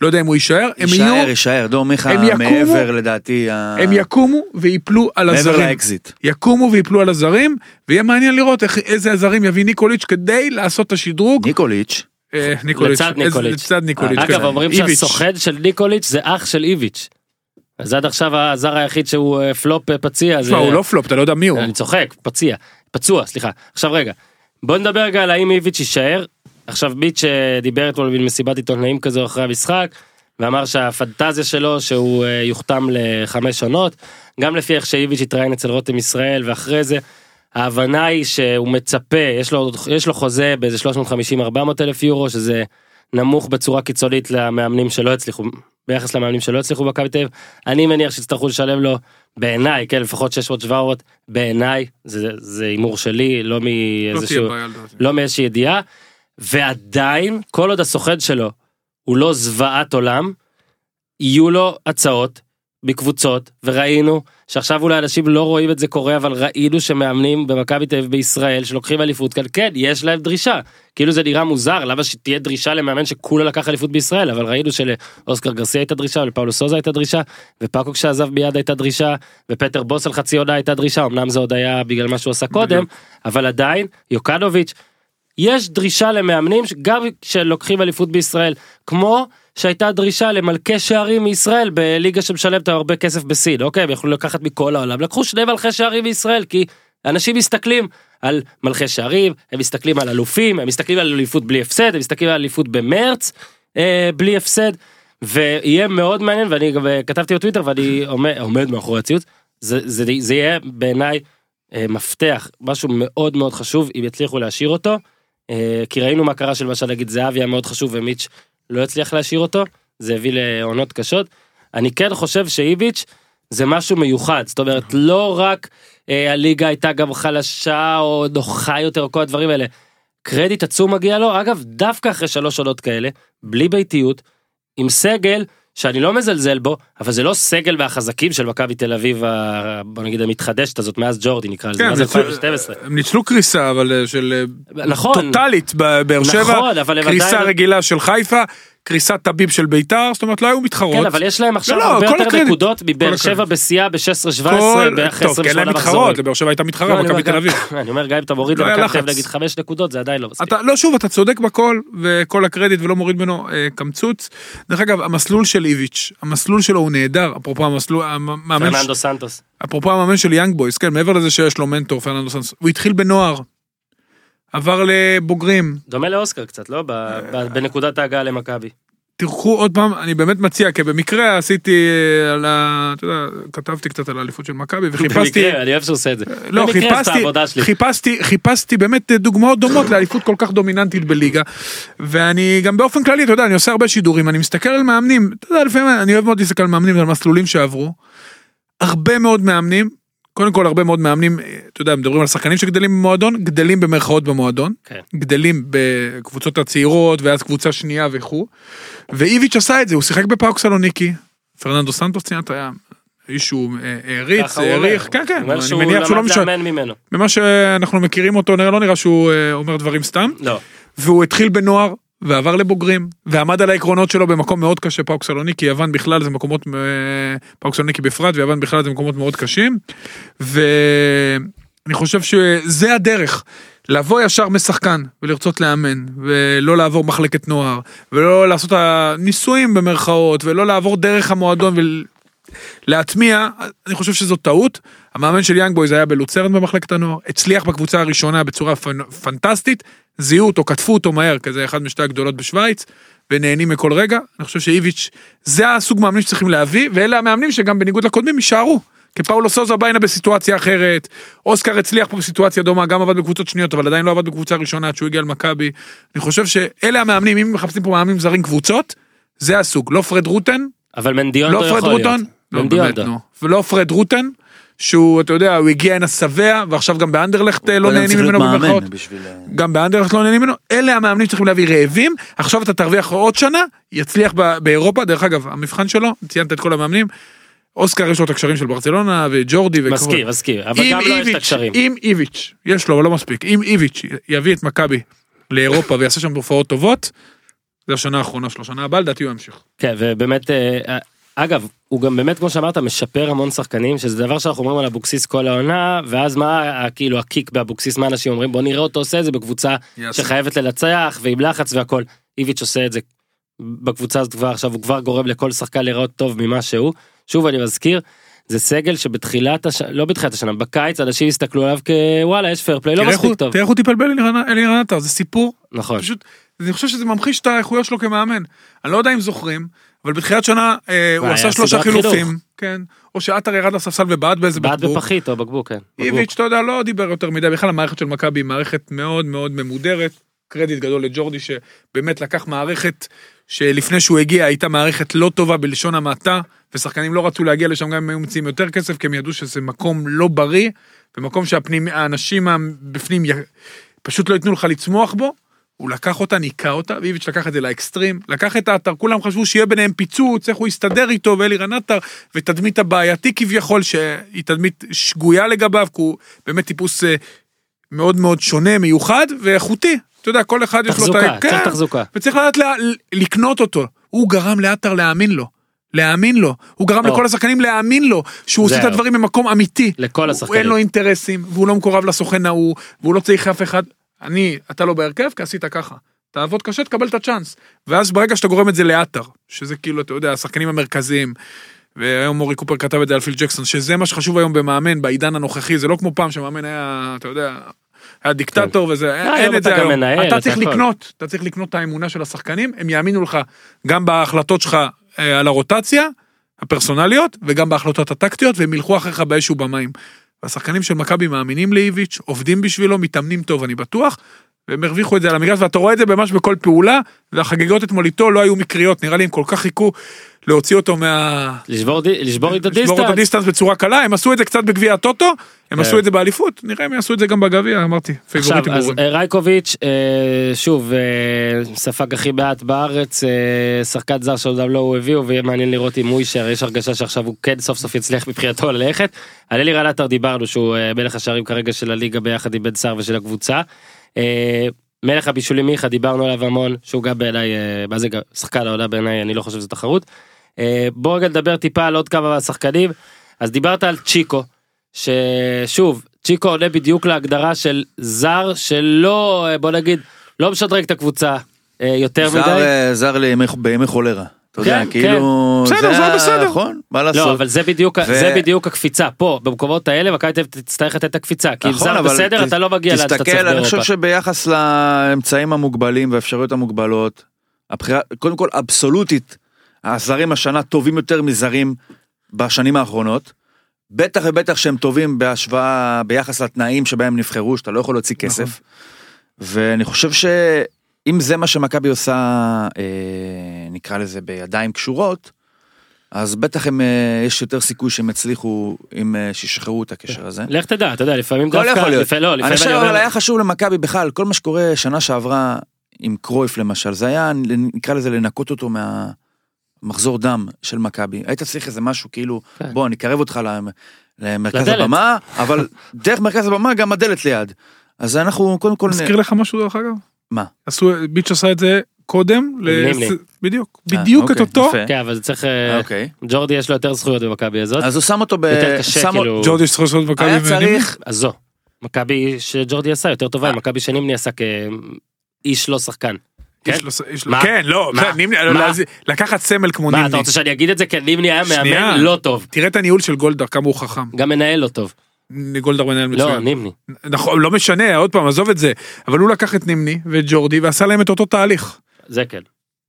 לא יודע אם הוא יישאר, הם יהיו, יישאר, יישאר. דור מיכה מעבר לדעתי. ה- הם יקומו ויפלו על מעבר הזרים. לאקזיט. יקומו ויפלו על הזרים, ויהיה מעניין לראות איך, איזה הזרים יביא ניקוליץ' כדי לעשות את השדרוג. ניקוליץ'. אה, ניקוליץ', לצד ניקוליץ'. לצד ניקוליץ'. אגב, כן. אומרים. שהסוכן של ניקוליץ' זה אח של איביץ'. אז עד עכשיו הזר היחיד שהוא אה, פלופ אה, פציע. זה- תשמע, הוא לא פלופ, אתה לא יודע מי הוא. אני צוחק, פציע, פצוע, סליחה. עכשיו רגע, בוא נדבר רגע על האם איביץ' יישאר. עכשיו ביץ' אה, דיבר אתמול במסיבת עיתונאים כזו אחרי המשחק, ואמר שהפנטזיה שלו שהוא אה, יוחתם לחמש עונות, גם לפי איך שאיביץ' התראיין אצל רותם ישראל, ואחרי זה, ההבנה היא שהוא מצפה, יש לו, יש לו חוזה באיזה 350-400 אלף יורו, שזה נמוך בצורה קיצונית למאמנים שלא הצליחו ביחס למאמנים שלא הצליחו במכבי תל אביב. אני מניח שיצטרכו לשלם לו, בעיניי, כן, לפחות 600-700, בעיניי, זה הימור שלי, לא לא מאיזשהו, לדעתי. לא מאיזושהי ידיעה, ועדיין, כל עוד הסוכן שלו הוא לא זוועת עולם, יהיו לו הצעות בקבוצות, וראינו שעכשיו אולי אנשים לא רואים את זה קורה, אבל ראינו שמאמנים במכבי תל אביב בישראל שלוקחים אליפות כאן, כן, יש להם דרישה. כאילו זה נראה מוזר, למה שתהיה דרישה למאמן שכולה לקח אליפות בישראל, אבל ראינו שלאוסקר גרסיה הייתה דרישה, ולפאולו סוזה הייתה דרישה, ופאקוק שעזב מיד הייתה דרישה, ופטר בוס על חצי עונה הייתה דרישה, אמנם זה עוד היה בגלל מה שהוא עשה קודם, אבל עדיין, יוקנוביץ', יש דרישה למאמנים גם שלוקחים אליפות בישראל, כמו שהייתה דרישה למלכי שערים מישראל בליגה שמשלמת הרבה כסף בסין, אוקיי, הם יכלו לקחת מכל העולם, לקחו שני מלכי שערים מישראל, כי אנשים מסתכלים על מלכי שערים, הם מסתכלים על אלופים, הם מסתכלים על אליפות בלי הפסד, הם מסתכלים על אליפות במרץ אה, בלי הפסד, ויהיה מאוד מעניין, ואני גם אה, כתבתי בטוויטר ואני עומד, עומד מאחורי הציוץ, זה, זה, זה יהיה בעיניי אה, מפתח, משהו מאוד מאוד חשוב, אם יצליחו להשאיר אותו. אה, כי ראינו מה קרה שלמשל נגיד זהבי היה מאוד חשוב ומיץ' לא הצליח להשאיר אותו, זה הביא לעונות קשות. אני כן חושב שאיביץ' זה משהו מיוחד, זאת אומרת לא רק אה, הליגה הייתה גם חלשה או נוחה יותר או כל הדברים האלה. קרדיט עצום מגיע לו, אגב דווקא אחרי שלוש עונות כאלה, בלי ביתיות, עם סגל שאני לא מזלזל בו, אבל זה לא סגל מהחזקים של מכבי תל אביב, ה- בוא נגיד המתחדשת הזאת מאז ג'ורדי נקרא לזה, כן, מאז הם ניצלו- 2012. הם ניצלו קריסה, אבל אה, של אה, נכון, טוטאלית בבאר שבע, נכון, אבל הם קריסה רגילה של חיפה, קריסת טביב של ביתר, זאת אומרת לא היו מתחרות. כן, אבל יש להם עכשיו לא, הרבה כל יותר הקרדיט. נקודות מבאר שבע. בשיאה ב-16-17 כל- בערך טוב, כי אין 28 להם מחזורים. מתחרות, לבאר שבע הייתה מתחרה, לא, אני מכבי אומר, תל אביב. אני אומר גם אם אתה מוריד לא למכבי תל אביב. נגיד 5 נקודות זה עדיין לא מספיק. אתה, לא שוב אתה צודק בכל וכל הקרדיט ולא מוריד ממנו אה, קמצוץ. דרך אגב המסלול של איביץ' המסלול שלו הוא נהדר אפרופו המסלול המאמן פרננדו סנטוס. אפרופו המאמן של יאנג בויס כן מעבר לזה שיש לו מנטור פרננדו סנס הוא התחיל בנוער. עבר לבוגרים דומה לאוסקר קצת לא? בנקודת ההגעה למכבי. תלכו עוד פעם אני באמת מציע כי במקרה עשיתי אה, על ה... אתה יודע, כתבתי קצת על האליפות של מכבי וחיפשתי במקרה, אני אוהב שהוא עושה את זה. לא, במקרה זה חיפשתי. חיפשתי, חיפשתי באמת דוגמאות דומות לאליפות כל כך דומיננטית בליגה. ואני גם באופן כללי, אתה יודע, אני עושה הרבה שידורים, אני מסתכל על מאמנים, אתה יודע, לפעמים אני אוהב מאוד להסתכל על מאמנים ועל מסלולים שעברו. הרבה מאוד מאמנים, קודם כל הרבה מאוד מאמנים, אה, אתה יודע, מדברים על שחקנים שגדלים במועדון, גדלים במרכאות במועדון, כן. גדלים בקבוצות הצעירות ואז קבוצה שנייה וכו'. ואיביץ' עשה את זה, הוא שיחק בפאוק סלוניקי, פרננדו סנטוס ציינת, היה איש שהוא אה, העריץ. העריך, כן כן, אני מניח שהוא לא משנה. ממה שאנחנו מכירים אותו נראה לא נראה שהוא אה, אומר דברים סתם לא. והוא התחיל בנוער ועבר לבוגרים ועמד על העקרונות שלו במקום מאוד קשה פאוק סלוניקי יוון בכלל זה מקומות אה, פאוק סלוניקי בפרט ויוון בכלל זה מקומות מאוד קשים ואני חושב שזה הדרך לבוא ישר משחקן ולרצות לאמן ולא לעבור מחלקת נוער ולא לעשות הניסויים במרכאות ולא לעבור דרך המועדון ול... להטמיע, אני חושב שזו טעות. המאמן של יאנג בויז היה בלוצרן במחלקת הנוער, הצליח בקבוצה הראשונה בצורה פנ- פנטסטית, זיהו אותו, קטפו אותו מהר, כזה אחד משתי הגדולות בשוויץ, ונהנים מכל רגע. אני חושב שאיביץ', זה הסוג מאמנים שצריכים להביא, ואלה המאמנים שגם בניגוד לקודמים יישארו. כי פאולו סוזה בא הנה בסיטואציה אחרת, אוסקר הצליח פה בסיטואציה דומה, גם עבד בקבוצות שניות, אבל עדיין לא עבד בקבוצה ראשונה עד שהוא הגיע למכבי. אני חושב שאלה המאמנים, אם מחפשים פה מאמנים זרים קבוצות, זה הסוג, לא פרד רוטן, אבל מנדיונדו לא פרד יכול להיות. רוטון, לא באמת. נו, ולא פרד רוטן, שהוא אתה יודע הוא הגיע הנה שבע ועכשיו גם באנדרלכט אה, לא נהנים ממנו מאמן במרכאות, בשביל... אה, גם באנדרלכט לא נהנים ממנו, אלה המאמנים שצריכים להביא רעבים, עכשיו אתה תרוויח עוד שנה, יצליח ב- באירופה, דרך אגב המבחן שלו, ציינת את כל המאמנים, אוסקר יש לו את הקשרים של ברצלונה וג'ורדי וכל- מסכים, מסכים, אבל גם לו יש את הקשרים. אם איביץ', יש לו אבל לא מספיק, אם איביץ' יביא את מכבי לאירופה ויעשה שם תופעות טובות, זה השנה האחרונה שלו, שנה הבאה לדעתי הוא ימשיך. כן, ובאמת, אה, אגב, הוא גם באמת, כמו שאמרת, משפר המון שחקנים, שזה דבר שאנחנו אומרים על אבוקסיס כל העונה, ואז מה, כאילו, הקיק באבוקסיס, מה אנשים אומרים, בוא נראה אותו עושה את זה בקבוצה יעשה. שחייבת לנצח, ועם לחץ והכל. איביץ' עושה את זה בקבוצה הזאת כבר עכשיו, הוא כבר גורם לכל שחקן להיראות טוב ממה שהוא. שוב, אני מזכיר, זה סגל שבתחילת השנה, לא בתחילת השנה, בקיץ אנשים הסתכלו עליו כוואלה, יש פייר פליי, לא מספיק הוא- טוב. תראה איך הוא טיפל באלירן עטר, זה סיפור נכון. פשוט, אני חושב שזה ממחיש את האיכויות שלו כמאמן. אני לא יודע אם זוכרים, אבל בתחילת שנה אה, הוא היה עשה שלושה חילופים. כן, או שעטר ירד לספסל ובעט באיזה בעט בקבוק. בפחית או בקבוק, כן. איביץ', אתה יודע, לא דיבר יותר מדי, בכלל המערכת של מכבי היא מערכת מאוד מאוד ממודרת. קרדיט גדול לג'ורדי שבאמת לקח מערכת שלפני שהוא הגיע הייתה מערכת לא טובה בלשון המעטה, ושחקנים לא רצו להגיע לשם גם אם היו מציעים יותר כסף, כי הם ידעו שזה מקום לא בריא, ומקום שהאנשים בפנים פשוט לא ייתנו לך לצמוח בו. הוא לקח אותה, ניקה אותה, ואיביץ' לקח את זה לאקסטרים, לקח את האתר, כולם חשבו שיהיה ביניהם פיצוץ, איך הוא יסתדר איתו, ואלירן עטר, ותדמית הבעייתי כביכול, שהיא תדמית שגויה לגביו, כי הוא באמת טיפוס אה, מאוד מאוד שונה, מיוחד ואיכותי. אתה יודע, כל אחד יש לו את ה... תחזוקה, צריך כן. תחזוקה. וצריך לדעת לה, לקנות אותו. הוא גרם לעטר להאמין לו. להאמין לו. הוא גרם או. לכל השחקנים להאמין לו, שהוא עושה את. הדברים במקום אמיתי. לכל הוא- השחקנים. אין לו אינטרסים, והוא לא מקורב לסוכן ההוא, והוא לא צריך אף אחד. אני, אתה לא בהרכב, כי עשית ככה. תעבוד קשה, תקבל את הצ'אנס. ואז ברגע שאתה גורם את זה לעטר, שזה כאילו, אתה יודע, השחקנים המרכזיים, והיום מורי קופר כתב את זה על פיל ג'קסון, שזה מה שחשוב היום במאמן, בעידן הנוכחי, זה לא כמו פעם שמאמן היה, אתה יודע, היה דיקטטור וזה, אין היום את זה היום. מנהל, אתה אתה צריך הכל. לקנות, אתה צריך לקנות את האמונה של השחקנים, הם יאמינו לך גם בהחלטות שלך אה, על הרוטציה, הפרסונליות, וגם בהחלטות הטקטיות, והם ילכו אחריך באש ובמים. והשחקנים של מכבי מאמינים לאיביץ', עובדים בשבילו, מתאמנים טוב, אני בטוח, והם הרוויחו את זה על המגרש, ואתה רואה את זה ממש בכל פעולה, והחגיגות אתמול איתו לא היו מקריות, נראה לי הם כל כך חיכו להוציא אותו מה... לשבור לשבור את לשבור את הדיסטנס. הדיסטנס בצורה קלה, הם עשו את זה קצת בגביע הטוטו, הם כן. עשו את זה באליפות, נראה אם יעשו את זה גם בגביע, אמרתי, עכשיו, אז. אה, רייקוביץ', אה, שוב, אה, ספג הכי מעט בארץ, שחקן זר שעוד לא הוא הביאו, ויהיה מעניין לראות אם הוא יישאר, יש הרגשה שעכשיו הוא כן סוף סוף יצליח מבחינתו ללכת. על אלירן עטר דיברנו שהוא מלך השערים כרגע של הליגה ביחד עם בן סער ושל הקבוצה. מלך הבישולים מיכה דיברנו עליו המון, שהוא גם בעיניי, אה, מה זה גם, שחקן העונה בעיניי, אני לא חושב שזו תחרות. אה, בוא רגע נדבר טיפה על עוד כמה מהשחקנים. אז דיברת על צ'יקו, ששוב, צ'יקו עונה בדיוק להגדרה של זר שלא, אה, בוא נגיד, לא משדרג את הקבוצה יותר זר, מדי. זר בימי חולרה. אתה יודע, כן, כאילו... כן. בסדר, זה זר ה- בסדר. נכון, מה לא, לעשות. אבל זה בדיוק, ו- זה בדיוק הקפיצה, פה, במקומות האלה, מכבי תל אביב תצטרך לתת את הקפיצה, כי אם נכון, זר בסדר, אתה לא מגיע לאן שאתה צריך תסתכל, אני חושב באירופה. שביחס לאמצעים המוגבלים והאפשרויות המוגבלות, הבחירה, קודם כל אבסולוטית, הזרים השנה טובים יותר מזרים בשנים האחרונות. בטח ובטח שהם טובים בהשוואה, ביחס לתנאים שבהם נבחרו, שאתה לא יכול להוציא נכון. כסף. ואני חושב שאם זה מה שמכבי עושה, אה, נקרא לזה בידיים קשורות, אז בטח הם, אה, יש יותר סיכוי שהם יצליחו אם אה, שישחררו את הקשר הזה. לך תדע, אתה יודע, לפעמים דווקא, יכול להיות. לפעמים- לא, אני לפעמים חושב אני אבל אומר, היה חשוב למכבי בכלל, כל מה שקורה שנה שעברה עם קרויף למשל, זה היה, נקרא לזה לנקות אותו מהמחזור דם של מכבי. היית צריך איזה משהו כאילו, כן. בוא נקרב אותך למ- למרכז לדלת. הבמה, אבל דרך מרכז הבמה גם הדלת ליד. אז אנחנו קודם כל... מזכיר לך משהו דרך אגב? מה? עשו, ביץ' עשה את זה קודם, נימני. בדיוק, אה, בדיוק את אוקיי, אותו. כן, אבל זה צריך, אה, אוקיי. ג'ורדי יש לו יותר זכויות במכבי הזאת, אז הוא שם אותו ב... יותר קשה, כאילו, ג'ורדי שצריך לעשות מכבי היה. צריך, אז זו, מכבי שג'ורדי עשה יותר טובה, אה. מכבי שנימני עשה כאיש לא שחקן. כן? יש לו- יש לו- מה? כן, לא? בסדר, נימני? לא, לקחת סמל כמו מה, אתה נימני. רוצה שאני אגיד את זה? כן, נימני היה. מאמן לא טוב, תראה את הניהול של גולדהר, כמה הוא חכם. גם מנהל לא טוב. גולדהר מנהל לא, מצוין. נימני. נכון, לא משנה, עוד פעם, עזוב את זה. אבל הוא לקח את נימני ואת ג'ורדי ועשה להם את אותו תהליך. זה כן.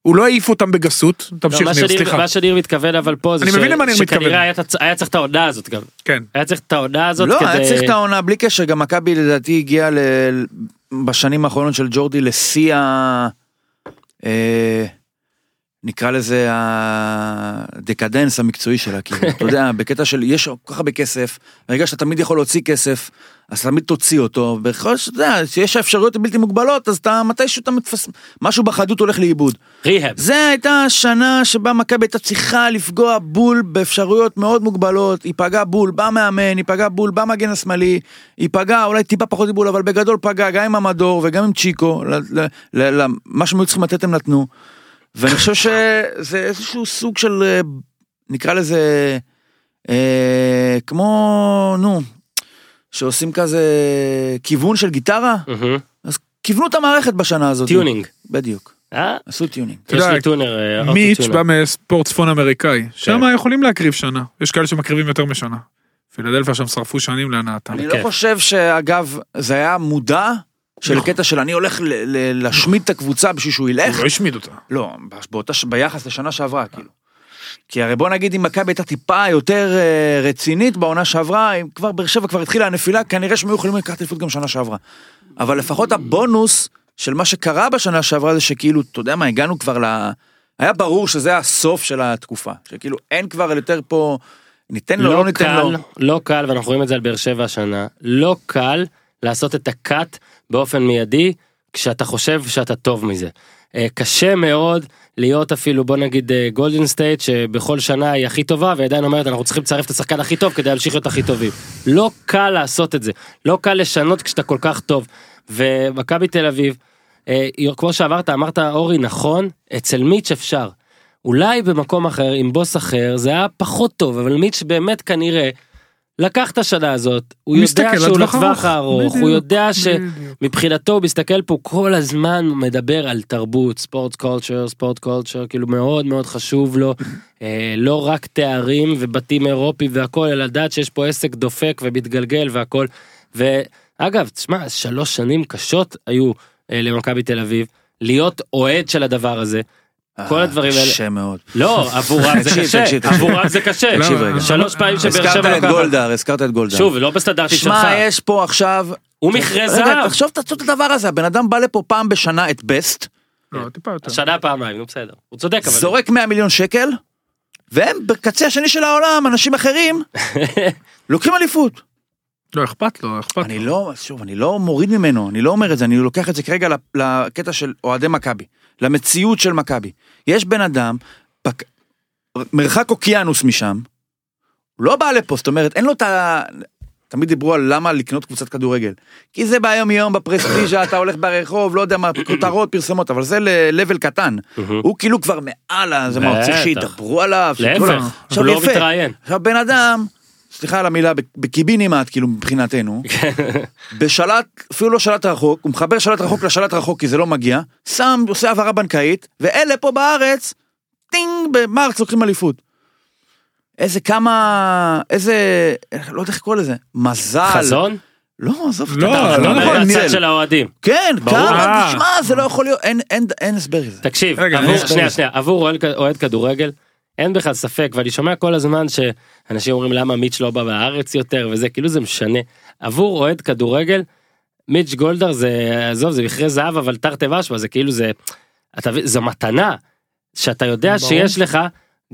הוא לא העיף אותם בגסות, לא, תמשיך מה ניר, סליחה. מה שניר מתכוון אבל פה זה ש-. שכנראה היה צריך את העונה הזאת גם. כן. היה צריך את העונה הזאת לא, כדי... היה צריך את העונה בלי קשר, גם מכבי לדעתי הגיעה ל... בשנים האחרונות של ג'ורדי לשיא ה... אה, נקרא לזה הדקדנס המקצועי שלה, כאילו, אתה יודע, בקטע של יש כל כך הרבה כסף, ברגע שאתה תמיד יכול להוציא כסף, אז תמיד תוציא אותו, בכל שאתה יודע, שיש אפשרויות בלתי מוגבלות, אז אתה מתישהו אתה מתפס, משהו בחדות הולך לאיבוד. ריהאב. זה הייתה השנה שבה מכבי הייתה צריכה לפגוע בול באפשרויות מאוד מוגבלות, היא פגעה בול במאמן, היא פגעה בול במגן השמאלי, היא פגעה אולי טיפה פחות בול, אבל בגדול פגעה גם עם המדור וגם עם צ'יקו, ל- ל- ל- ל- מה שהם היו צריכים לתת הם נתנו. ואני חושב שזה איזשהו סוג של, אה, נקרא לזה, אה, כמו, נו, שעושים כזה כיוון של גיטרה. אז כיוונו את המערכת בשנה הזאת. tuning. בדיוק, אה? עשו tuning. יש לי טונר. אה, מיץ'. בא מספורט צפון אמריקאי, כן. שם יכולים להקריב שנה, יש כאלה שמקריבים יותר משנה. פילדלפיה שם שרפו שנים להנאתם. אני כן. לא חושב שאגב זה היה מודע של נכון. קטע של אני הולך ל- ל- להשמיד את הקבוצה בשביל שהוא ילך. הוא לא השמיד אותה. לא, באותה, ביחס לשנה שעברה כאילו. כי הרי בוא נגיד אם מכבי הייתה טיפה יותר אה, רצינית בעונה שעברה, אם כבר באר שבע כבר התחילה הנפילה, כנראה שהם היו יכולים לקחת אליפות גם שנה שעברה. אבל לפחות הבונוס של מה שקרה בשנה שעברה זה שכאילו, אתה יודע מה, הגענו כבר ל... היה ברור שזה הסוף של התקופה, שכאילו אין כבר יותר פה, ניתן לו, לא לא ניתן קל, לו. לא קל, ואנחנו רואים את זה על באר שבע השנה, לא קל לעשות את ה cut באופן מיידי, כשאתה חושב שאתה טוב מזה. אה, קשה מאוד להיות אפילו בוא נגיד גולדן סטייט שבכל שנה היא הכי טובה ועדיין אומרת אנחנו צריכים לצרף את השחקן הכי טוב כדי להמשיך להיות הכי טובים. לא קל לעשות את זה, לא קל לשנות כשאתה כל כך טוב. ומכבי תל אביב, אה, כמו שאמרת, אמרת אורי נכון, אצל מיץ' אפשר. אולי במקום אחר עם בוס אחר זה היה פחות טוב אבל מיץ' באמת כנראה לקח את השנה הזאת הוא יודע שהוא טווח לטווח ארוך. הארוך הוא יודע. שמבחינתו הוא מסתכל פה כל הזמן הוא מדבר על תרבות ספורט קולצ'ר ספורט קולצ'ר כאילו מאוד מאוד חשוב לו אה, לא רק תארים ובתים אירופי והכל אלא לדעת שיש פה עסק דופק ומתגלגל והכל ואגב תשמע שלוש שנים קשות היו אה, למכבי תל אביב להיות אוהד של הדבר הזה. כל הדברים האלה. קשה מאוד. לא, עבורם זה קשה. עבורם זה קשה. תקשיב? רגע. שלוש פעמים שבאר הזכרת שבע את לוקחת. גולדהר, הזכרת את גולדהר. שוב, לא בסטנדרטים שלך. שמע, יש פה עכשיו... הוא מכרה רגע, זהב. תחשוב, תעשו את הדבר הזה, הבן אדם בא לפה פעם בשנה את בסט, לא, טיפה יותר. השנה פעמיים, נו בסדר. הוא צודק אבל. זורק 100 מיליון שקל, והם בקצה השני של העולם, אנשים אחרים, לוקחים אליפות. לא, אכפת לו, אכפת אני לו. לא, שוב, אני לא מוריד ממנו, אני לא אומר את זה, אני לוקח את זה כרגע לקטע של אוהדי מכבי, למציאות של מכבי. יש בן אדם, פק... מרחק אוקיינוס משם, לא בא לפה, זאת אומרת, אין לו את ה... תמיד דיברו על למה לקנות קבוצת כדורגל. כי זה ביום יום בפרסטיז'ה, אתה הולך ברחוב, לא יודע מה, כותרות, פרסומות, אבל זה ל-level קטן. הוא כאילו כבר מעל, זה מה, צריך. שידברו עליו. להפך, הוא לא. מתראיין. עכשיו בן אדם, סליחה על המילה, בקיבינימט כאילו מבחינתנו, בשלט, אפילו לא שלט רחוק, הוא מחבר שלט רחוק לשלט רחוק כי זה לא מגיע, שם, עושה העברה בנקאית, ואלה פה בארץ, טינג, במרץ לוקחים אליפות. איזה כמה, איזה, לא יודע איך לקרוא לזה, מזל. חזון? לא, עזוב, לא, אתה- לא נכון. מהצד של האוהדים. כן, ברור. כמה, אה. תשמע, זה לא יכול להיות, אין- אין- אין הסבר לזה. תקשיב, רגע, עבור- שנייה שנייה, עבור אוהד כדורגל, אין בכלל ספק, ואני שומע כל הזמן שאנשים אומרים למה מיץ' לא בא מהארץ יותר וזה, כאילו זה משנה. עבור אוהד כדורגל, מיץ' גולדהר זה, עזוב, זה מכרה זהב, אבל תרתי משמע, זה כאילו זה, אתה זו מתנה, שאתה יודע ברור. שיש לך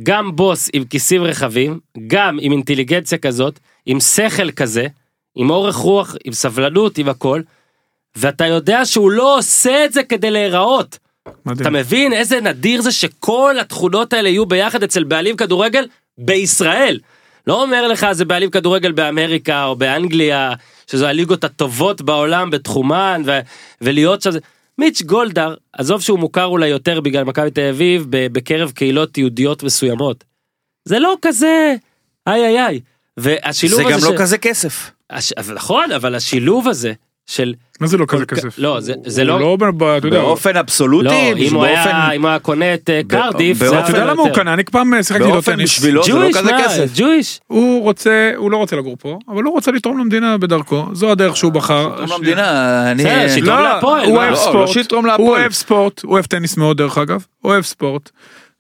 גם בוס עם כיסים רחבים, גם עם אינטליגנציה כזאת, עם שכל כזה, עם אורך רוח, עם סבלנות, עם הכל, ואתה יודע שהוא לא עושה את זה כדי להיראות. מדהים. אתה מבין איזה נדיר זה שכל התכונות האלה יהיו ביחד אצל בעלים כדורגל בישראל. לא אומר לך זה בעלים כדורגל באמריקה או באנגליה, שזו הליגות הטובות בעולם בתחומן ו- ולהיות שם. מיץ' גולדהר, עזוב שהוא מוכר אולי יותר בגלל מכבי תל אביב בקרב קהילות יהודיות מסוימות. זה לא כזה, איי איי איי. והשילוב זה הזה גם של- לא כזה כסף. הש... נכון, אבל השילוב הזה של... מה זה לא כזה כסף? לא, זה- זה הוא לא- לא, אתה יודע, באופן אבסולוטי, לא, אם הוא היה, אם הוא היה קונה את אה, קרדיף, זה אתה יודע למה הוא. קנה? אני פעם אה, שיחקתי באופן טניס. בשבילו זה לא ג'ויש, כזה כסף. ג'ויש. הוא רוצה, הוא לא רוצה לגור פה, אבל הוא רוצה לתרום למדינה בדרכו, זו הדרך שהוא בחר. תרום למדינה, אני... שיתרום לא, להפועל, הוא? אוהב לא, ספורט, לא הוא. אוהב ספורט, הוא אוהב טניס מאוד דרך אגב, הוא אוהב ספורט.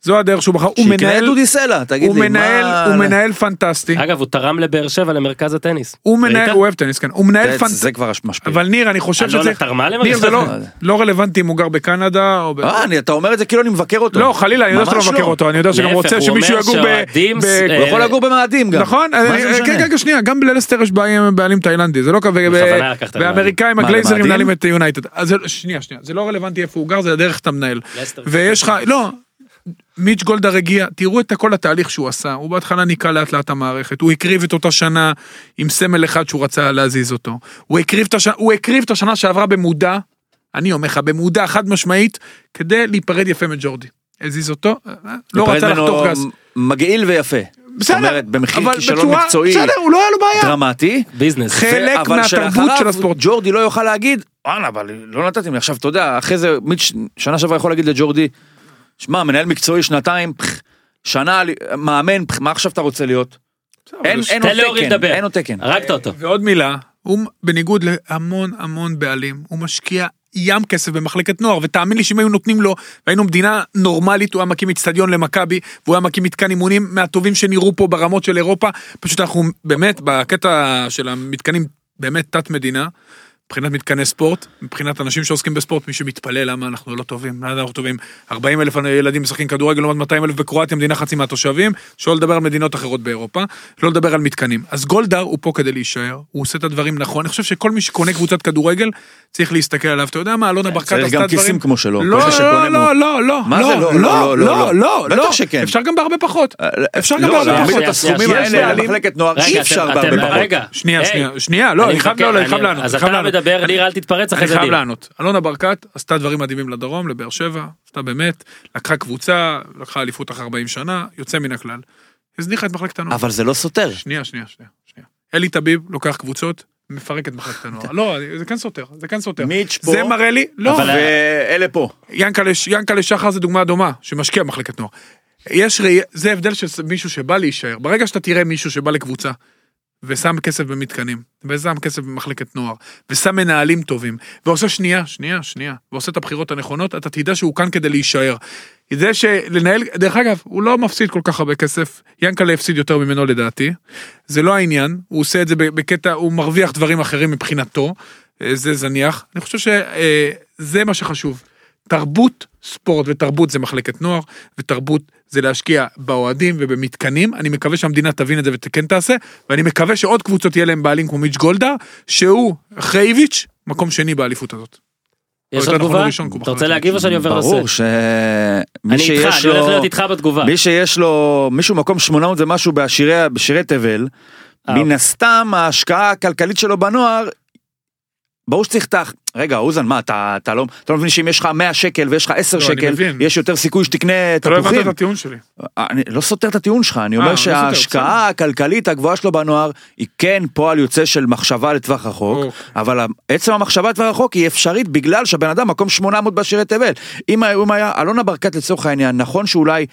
זו הדרך שהוא בחר, הוא מנהל, דודי סלע, תגיד הוא לי, מנהל, מה... הוא מנהל פנטסטי, אגב, הוא תרם לבאר שבע למרכז הטניס. הוא מנהל? הוא אוהב טניס, כן, הוא מנהל פנטסטי, זה כבר משפיע. אבל ניר אני חושב אלונה שזה, תרמה ניר למרכז זה לא. לא רלוונטי אם הוא גר בקנדה או ב... אה, אני- אתה אומר את זה כאילו אני מבקר אותו. לא חלילה אני יודע שאתה לא ממש מבקר לא. אותו אני יודע שגם להפך, רוצה הוא שמישהו אומר יגור ב... שהאוהדים, ב- אה, הוא יכול לגור במאדים גם. נכון, זה אה, משנה? כן, כן, שנייה, גם בלסטר יש בעלים בעלים תאילנדי, זה לא כזה, בכוונה לקחת והאמריקאים מה, הגלייזרים למאדים? מנהלים את יונייטד, אז זה- שנייה, שנייה, זה לא רלוונטי איפה הוא גר, זה הדרך שאתה מנהל, לסטר. ויש לך, לא, מיץ' גולדהר הגיע, תראו את כל התהליך שהוא עשה, הוא בהתחלה ניקה לאט לאט המערכת, הוא הקריב את אותה שנה עם סמל אחד שהוא רצה להזיז אותו, הוא הקריב את השנה, הוא הקריב את השנה שעברה במודע, אני אומר לך, במודע חד משמעית, כדי להיפרד יפה מג'ורדי. הזיז אותו, לא רצה לחתוך גז. מגעיל ויפה. בסדר, זאת אומרת, במחיר אבל כישלון בצורה- מקצועי בסדר, הוא לא היה לו בעיה. דרמטי. ביזנס. חלק אבל מהתרבות של הספורט. ג'ורדי לא יוכל להגיד, וואלה, אבל לא נתתם לי. עכשיו, אתה יודע, אחרי זה, מיץ' שנה שעברה יכול להגיד לג'ורדי, שמע, מנהל מקצועי שנתיים, פח, שנה, מאמן, פח, מה עכשיו אתה רוצה להיות? אין אין עוד תקן. אין עוד תקן. הרגת אותו. ועוד מילה, הוא בניגוד להמון המון בעלים, הוא משקיע ים כסף במחלקת נוער, ותאמין לי שאם היו נותנים לו, והיינו מדינה נורמלית, הוא היה מקים אצטדיון למכבי, והוא היה מקים מתקן אימונים מהטובים שנראו פה ברמות של אירופה, פשוט אנחנו באמת בקטע של המתקנים באמת תת מדינה, מבחינת מתקני ספורט, מבחינת אנשים שעוסקים בספורט, מי שמתפלא למה אנחנו לא טובים, למה אנחנו טובים, 40 אלף ילדים משחקים כדורגל לעומת 200 אלף בקרואטיה, מדינה חצי מהתושבים, שלא לדבר על מדינות אחרות באירופה, לא לדבר על מתקנים. אז גולדהר הוא פה כדי להישאר, הוא עושה את הדברים נכון, אני חושב שכל מי שקונה קבוצת כדורגל, צריך להסתכל עליו, אתה יודע מה, אלונה ברקת צריך עשתה גם דברים... כיסים כמו שלו. לא, לא, לא, לא, לא, זה לא, לא, לא, לא, לא, לא, בטח לא, שכן. אפשר גם בהרבה פחות. אפשר גם לא, בהרבה פחות. את הסכומים האלה למחלקת נוער, אי אפשר בהרבה פחות. רגע, שנייה, שנייה, שנייה, לא, אני חייב, לא, לא, לענות. אני חייב לענות. מדבר, ניר, אל תתפרץ אחרי אני זה חייב דין. לענות. אלונה ברקת עשתה דברים מדהימים לדרום, לבאר שבע, עשתה באמת, לקחה קבוצה, לקחה אליפות אחרי 40 שנה, יוצא מן הכלל. הזניחה את מחלקת הנוער. אבל זה לא סותר. שנייה, שנייה, שנייה. אלי טביב לוקח קבוצות, מפרק את מחלקת הנוער. לא, זה כן סותר, זה כן סותר. מיץ' פה, זה מראה לי, לא, אבל- ואלה פה. ינקלה ינקלה שחר זה דוגמה דומה, שמשקיע במחלקת נוער. יש ראייה, זה הבדל של מישהו שבא להישאר. ברגע שאתה תראה מישהו שבא לקבוצה, ושם כסף במתקנים, ושם כסף במחלקת נוער, ושם מנהלים טובים, ועושה שנייה, שנייה, שנייה, ועושה את הבחירות הנכונות, אתה תדע שהוא כאן כדי להישאר. זה שלנהל, דרך אגב, הוא לא מפסיד כל כך הרבה כסף, ינקלה הפסיד יותר ממנו לדעתי, זה לא העניין, הוא עושה את זה בקטע, הוא מרוויח דברים אחרים מבחינתו, אה, זה זניח, אני חושב שזה מה שחשוב. תרבות ספורט ותרבות זה מחלקת נוער, ותרבות זה להשקיע באוהדים ובמתקנים. אני מקווה שהמדינה תבין את זה וכן תעשה, ואני מקווה שעוד קבוצות יהיה להם בעלים כמו מיץ' גולדהר, שהוא, אחרי איביץ', מקום שני באליפות הזאת. יש לך נכון, תגובה? אתה רוצה להגיב או שאני עובר ברור נושא? שמי אני איתך, שיש אני הולך לו, להיות איתך בתגובה. מי שיש לו, מישהו מקום 800 זה משהו בשירי, תבל, אה. מן הסתם ההשקעה הכלכלית שלו בנוער, ברור שצריך את. רגע, אוזן, מה, אתה, אתה, לא, אתה לא מבין שאם יש לך 100 שקל ויש לך 10 לא, אני שקל. יש יותר סיכוי שתקנה אתה לא הבנת תפוחים? את הטיעון שלי. אני לא סותר את הטיעון שלך, אני אה, אומר לא סותר, בסדר. שההשקעה הכלכלית הגבוהה שלו בנוער היא כן פועל יוצא של מחשבה לטווח רחוק, אוקיי. אבל עצם המחשבה לטווח רחוק היא אפשרית בגלל שהבן אדם מקום 800 בשירי תבל. אם אם היה אלונה ברקת לצורך העניין, נכון שאולי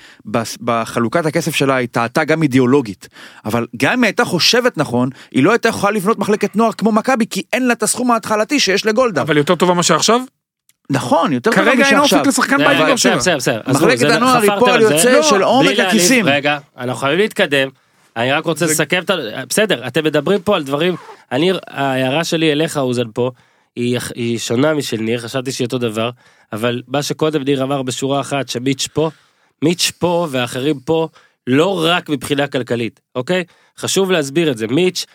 בחלוקת הכסף שלה היא טעתה גם אידיאולוגית, אבל גם אם היא הייתה חושבת נכון, היא לא הייתה יכולה לבנות מחלקת נוער כמו מכבי, כי אין לה את הסכום ההתחלתי שיש לגולדה. אבל יותר טובה מאשר עכשיו? נכון, יותר טובה כרגע אין משעכשיו. אופק לשחקן בית בבאר בסדר, שבע. בסדר, בסדר. מחלקת הנוער היא פועל. יוצא לא, של עומק. הכיסים. רגע, אנחנו חייבים להתקדם. אני רק רוצה לסכם את ה... בסדר, אתם מדברים פה על דברים... אני, ההערה שלי אליך, אוזן פה, היא, היא שונה משל ניר, חשבתי שהיא אותו דבר, אבל מה שקודם ניר אמר בשורה אחת, שמיץ' פה, מיץ' פה ואחרים פה, לא רק מבחינה כלכלית, אוקיי? חשוב להסביר את זה. מיץ',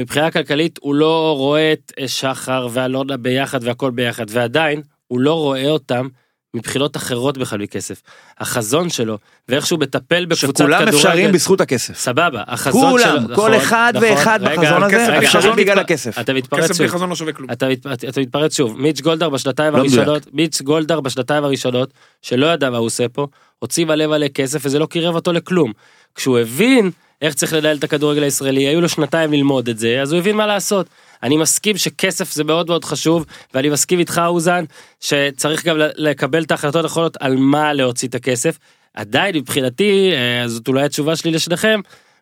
מבחינה כלכלית, הוא לא רואה את אה, שחר ואלונה ביחד והכל ביחד, ועדיין, הוא לא רואה אותם מבחינות אחרות בכלל מכסף. החזון שלו, ואיך שהוא מטפל בקבוצת שכולם כדורגל, אפשריים בזכות הכסף. סבבה, החזון שלו, כולם, נכון, כל אחד נכון, ואחד רגע, בחזון כסף הזה בלי אפשרי בגלל מתפ- הכסף. אתה מתפרץ כסף בלי שוב, חזון לא שווה כלום. אתה, מת, אתה מתפרץ שוב, מיץ' גולדהר בשנתיים לא. הראשונות, מיץ' גולדהר בשנתיים הראשונות, שלא ידע מה הוא עושה פה, הוציא מלא מלא כסף וזה לא קירב אותו לכלום. כשהוא הבין איך צריך לנהל את הכדורגל הישראלי, היו לו שנתיים ללמוד את זה, אז הוא הבין מה לעשות. אני מסכים שכסף זה מאוד מאוד חשוב, ואני מסכים איתך אוזן, שצריך גם לקבל את ההחלטות הנכונות על מה להוציא את הכסף. עדיין מבחינתי, אה, זאת אולי התשובה שלי לשניכם,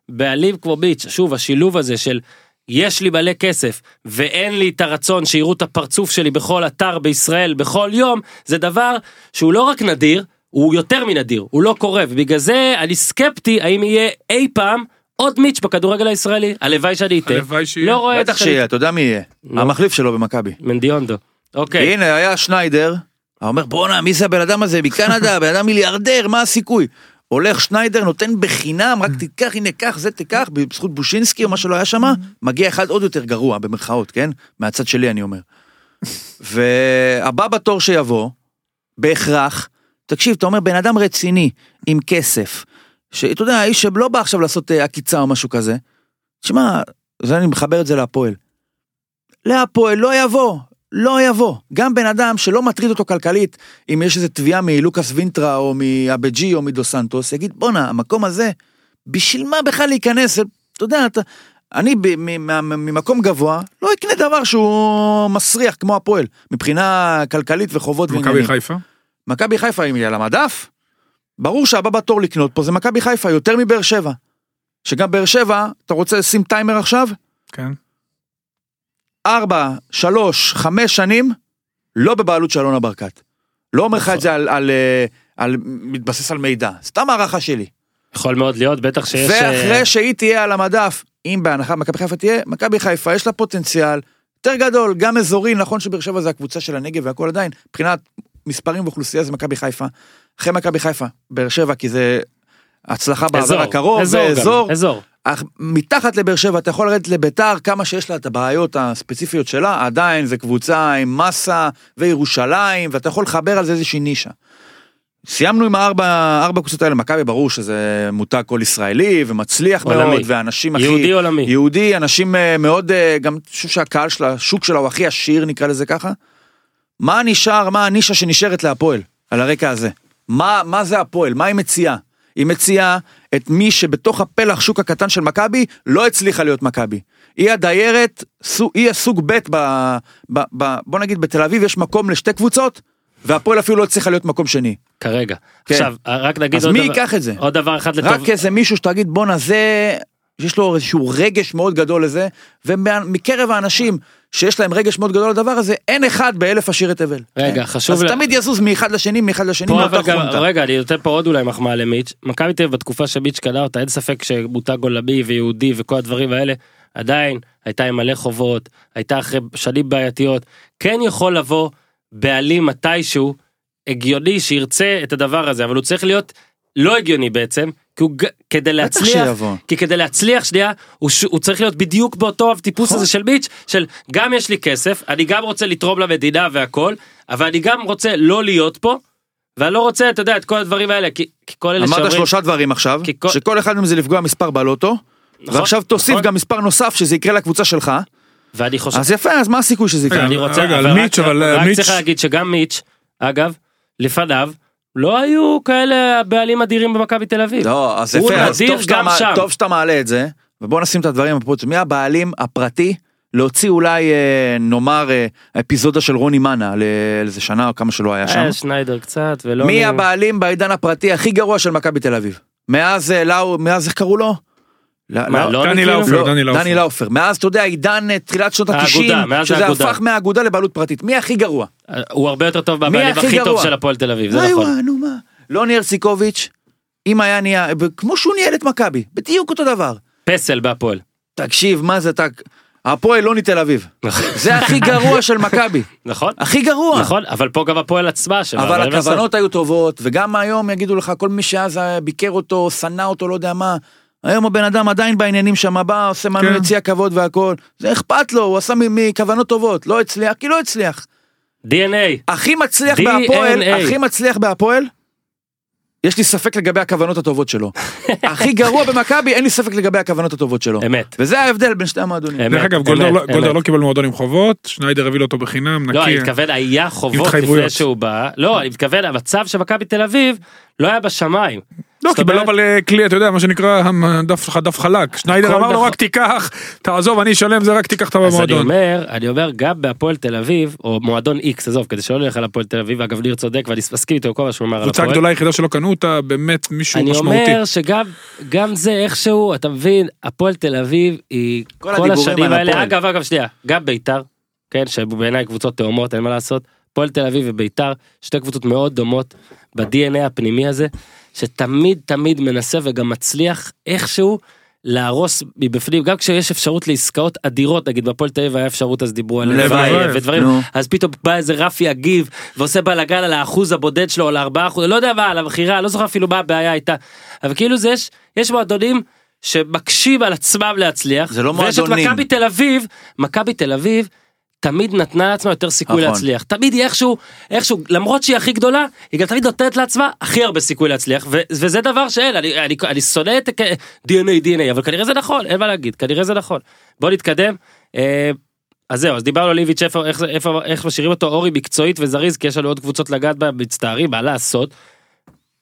בעלים כמו ביץ', שוב השילוב הזה של יש לי מלא כסף ואין לי את הרצון שיראו את הפרצוף שלי בכל אתר בישראל בכל יום, זה דבר שהוא לא רק נדיר, הוא יותר מנדיר, הוא לא קורה, ובגלל זה אני סקפטי האם יהיה אי פעם עוד מיץ' בכדורגל הישראלי, הלוואי שאני אטעה, הלוואי שיהיה. לא רואה את בטח זה שיהיה, אתה יודע מי יהיה? נו. המחליף שלו במכבי. מנדיונדו, אוקיי, הנה היה שניידר, הוא אומר בואנה מי זה הבן אדם הזה מקנדה, בן אדם מיליארדר, מה הסיכוי? הולך שניידר נותן בחינם רק תיקח הנה קח זה תיקח בזכות בושינסקי או מה שלא היה שם מגיע אחד עוד יותר גרוע במרכאות כן מהצד שלי אני אומר. והבא בתור שיבוא בהכרח תקשיב אתה אומר בן אדם רציני עם כסף שאתה יודע האיש שלא בא עכשיו לעשות אה, עקיצה או משהו כזה. תשמע זה אני מחבר את זה להפועל. להפועל לא יבוא לא יבוא. גם בן אדם שלא מטריד אותו כלכלית, אם יש איזה תביעה מלוקאס וינטרה או מאבג'י או מדו סנטוס, יגיד בואנה, המקום הזה, בשביל מה בכלל להיכנס? אתה יודע, אתה, אני ממקום גבוה, לא אקנה דבר שהוא מסריח כמו הפועל, מבחינה כלכלית וחובות מכבי. חיפה? מכבי חיפה אם היא על המדף, ברור שהבא בתור לקנות פה זה מכבי חיפה יותר מבאר שבע. שגם באר שבע, אתה רוצה לשים טיימר עכשיו? כן. ארבע, שלוש, חמש שנים, לא בבעלות של אלונה ברקת. לא אומר לך את זה על, על, אה, על, מתבסס על מידע, סתם הערכה שלי. יכול מאוד להיות, בטח שיש... אה, ואחרי שהיא תהיה על המדף, אם בהנחה מכבי חיפה תהיה, מכבי חיפה יש לה פוטנציאל יותר גדול, גם אזורי, נכון שבאר שבע זה הקבוצה של הנגב והכל עדיין, מבחינת מספרים ואוכלוסייה זה מכבי חיפה. אחרי מכבי חיפה, באר שבע, כי זה הצלחה בעבר אזור, הקרוב, אזור גם, ואזור, אזור. אך מתחת לבאר שבע אתה יכול לרדת לביתר, כמה שיש לה את הבעיות הספציפיות שלה, עדיין זה קבוצה עם מסה וירושלים, ואתה יכול לחבר על זה איזושהי נישה. סיימנו עם הארבע ארבע קבוצות האלה, מכבי ברור שזה מותג כל ישראלי ומצליח עולמי. מאוד, ואנשים הכי... יהודי עולמי. יהודי, אנשים אה, מאוד, אה, גם אני חושב שהקהל שלה, השוק שלה הוא הכי עשיר נקרא לזה ככה. מה נשאר, מה הנישה שנשארת להפועל על הרקע הזה? מה, מה זה הפועל? מה היא מציעה? היא מציעה את מי שבתוך הפלח שוק הקטן של מכבי לא הצליחה להיות מכבי. היא הדיירת, היא הסוג ב' ב, ב, ב... בוא נגיד בתל אביב יש מקום לשתי קבוצות, והפועל אפילו לא הצליחה להיות מקום שני. כרגע. כן. עכשיו, רק נגיד אז עוד מי דבר- ייקח את זה? עוד דבר אחד לטוב. רק איזה מישהו שתגיד בואנה זה, יש לו איזשהו רגש מאוד גדול לזה, ומקרב האנשים שיש להם רגש מאוד גדול לדבר הזה, אין אחד באלף עשיר את תבל. רגע, כן? חשוב אז ל- תמיד יזוז מאחד לשני, מאחד לשני, מאותה חונטה. רגע, אני נותן פה עוד אולי מחמאה למיץ'. מכבי תל אביב בתקופה שמיץ' קנה אותה, אין ספק שמותג עולמי ויהודי וכל הדברים האלה, עדיין הייתה עם מלא חובות, הייתה אחרי שנים בעייתיות. כן יכול לבוא בעלים מתישהו, הגיוני שירצה את הדבר הזה, אבל הוא צריך להיות לא הגיוני בעצם, כי הוא כדי להצליח. כי כדי להצליח שנייה, הוא, ש... הוא צריך להיות בדיוק באותו הטיפוס הזה של מיץ', של גם יש לי כסף, אני גם רוצה לתרום למדינה והכל, אבל אני גם רוצה לא להיות פה, ואני לא רוצה, אתה יודע, את כל הדברים האלה, כי, כי כל אלה אמרת שאומרים, שלושה דברים עכשיו, כל- שכל אחד מהם זה לפגוע מספר בלוטו, נכון, ועכשיו תוסיף נכון. גם מספר נוסף שזה יקרה לקבוצה שלך, ואני חושב, אז יפה, אז מה הסיכוי שזה יקרה? אני רוצה, רגע, אבל על רק, מיץ', אבל, רק מיץ'- צריך להגיד שגם מיץ', אגב, לפניו, לא היו כאלה בעלים אדירים במכבי תל אביב. לא, אז יפה, אז טוב שאתה שם. טוב שאתה מעלה את זה, ובוא נשים את הדברים בפרוצות. מי הבעלים הפרטי להוציא אולי, אה, נאמר, אה, האפיזודה של רוני מנה לאיזה שנה או כמה שלא היה שם? היה שניידר קצת, ולא... מי הבעלים בעידן הפרטי הכי גרוע של מכבי תל אביב? מאז אה, לאו, מאז איך קראו לו? לא- לא- לא דני? לאופר, לא, דני לאופר. מאז, אתה יודע, עידן אה, תחילת שנות האגודה, ה-90, מאז שזה. הפך מהאגודה לבעלות פרטית. מי הכי גרוע? הוא הרבה יותר טוב מהבעלים הכי טוב? של הפועל תל אביב, זה נכון. נו מה. לא נרסיקוביץ', אם היה נהיה, כמו שהוא ניהל את מכבי, בדיוק אותו דבר. פסל בהפועל. תקשיב, מה זה, אתה... הפועל לא מתל אביב. זה הכי גרוע של מכבי. נכון? הכי גרוע. נכון, אבל פה גם הפועל עצמה. אבל. הכוונות היו טובות, וגם היום יגידו לך, כל מי שאז היה ביקר אותו, שנא אותו, לא יודע מה, היום הבן אדם עדיין בעניינים שם, בא, עושה מנוי כן. יציע כבוד והכל, זה אכפת לו, הוא עשה מכוונות טובות, לא הצליח, כי לא הצליח. DNA. הכי מצליח DNA. בהפועל, הכי מצליח בהפועל, יש לי ספק לגבי הכוונות הטובות שלו. הכי גרוע במכבי, אין לי ספק לגבי הכוונות הטובות שלו. אמת. וזה ההבדל בין שתי המועדונים. אמת, דרך אגב, אמת, גולדהר לא- לא קיבל מועדון עם חובות, שניידר הביא לו אותו בחינם, לא, אני נקי. מתכוון, היה חובות. לפני שהוא בא. לא, אני מתכוון, המצב של מכבי תל אביב לא היה בשמיים. לא, קיבל אבל אה, כלי, אתה יודע, מה שנקרא, הדף שלך דף חלק. שניידר אמר לו. רק תיקח, תעזוב, אני אשלם זה, רק תיקח את אז אני המועדון. אומר, אני אומר, גם בהפועל תל אביב, או מועדון איקס, עזוב, כדי שלא נלך על הפועל תל אביב, אגב, ניר צודק, ואני מסכים איתו כל מה שהוא אמר על הפועל. הגדולה היחידה שלא קנו אותה, באמת מישהו אני משמעותי. אומר שגם גם זה איכשהו, אתה מבין, הפועל תל אביב היא כל כל השנים האלה, הפועל. אגב, אגב, שנייה, גם ביתר, כן, שבעיניי קבוצות תאומות, אין מה לעשות, הפועל תל אביב וביתר, שתי קבוצות מאוד דומות ב-DNA הפנימי הזה, שתמיד תמיד מנסה וגם מצליח איכשהו להרוס מבפנים, גם כשיש אפשרות לעסקאות אדירות, נגיד בהפועל תל אביב היה אפשרות אז דיברו על לבייב ודברים, נו. אז פתאום בא איזה רפי יגיב ועושה בלאגן על האחוז הבודד שלו, על הארבעה אחוז, לא יודע מה, על המכירה, לא זוכר אפילו מה הבעיה הייתה. אבל כאילו זה יש, יש מועדונים שמקשים על עצמם להצליח. זה לא ויש את מועדונים. מכבי תל אביב, מכבי תל אביב. תמיד נתנה לעצמה יותר סיכוי נכון. להצליח תמיד היא איכשהו איכשהו למרות שהיא הכי גדולה היא גם תמיד נותנת לעצמה הכי הרבה סיכוי להצליח ו- וזה דבר שאין אני, אני, אני שונא את הכ- DNA DNA אבל כנראה זה נכון אין מה להגיד כנראה זה נכון בוא נתקדם. אה, אז זהו אז דיברנו על ליביץ' איפה איך, איפה איך משאירים אותו אורי מקצועית וזריז כי יש לנו עוד קבוצות לגעת בה מצטערים מה לעשות.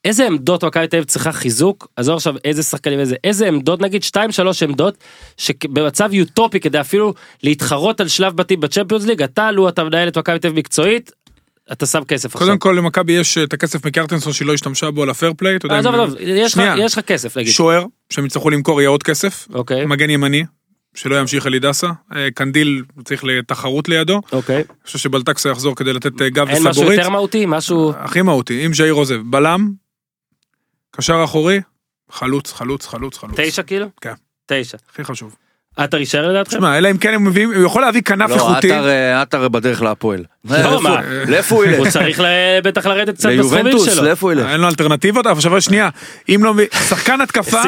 איזה עמדות מכבי תל אביב צריכה חיזוק? עזוב עכשיו איזה שחקנים איזה איזה עמדות נגיד 2 3 עמדות שבמצב יוטופי כדי אפילו להתחרות על שלב בתים בצ'מפיונס ליג אתה לו אתה מנהל את מכבי תל אביב מקצועית אתה שם כסף עכשיו. קודם כל למכבי יש אה, את הכסף מקרטנסון שהיא לא השתמשה בו על הפייר פליי, עזוב עזוב יש לך כסף נגיד. שוער, שהם יצטרכו למכור יהיה עוד כסף, אוקיי. מגן ימני, שלא ימשיך אלי דסה, אה, קנדיל צריך לתחרות לידו, אוקיי. אני חושב שבלטקסה יחזור כדי לתת אה, גב אין משהו וסבורית, יותר מהותי? משהו הכי מהותי, אם ז'איר עוזב, בלם, קשר אחורי, חלוץ, חלוץ, חלוץ, חלוץ, תשע כאילו? כן. תשע. הכי חשוב. עטר יישאר לדעתכם? תשמע, אלא אם כן הם מביאים, הוא יכול להביא כנף לא, איכותי. עטר, אה, עטר בדרך להפועל. לא, לאיפה- מה? לאיפה הוא ילך? הוא צריך בטח לרדת קצת בסכומים ליובנטוס? שלו. לאיפה הוא ילך? אין לו אלטרנטיבות, אבל עכשיו שנייה, אם לא, מביא- שחקן התקפה.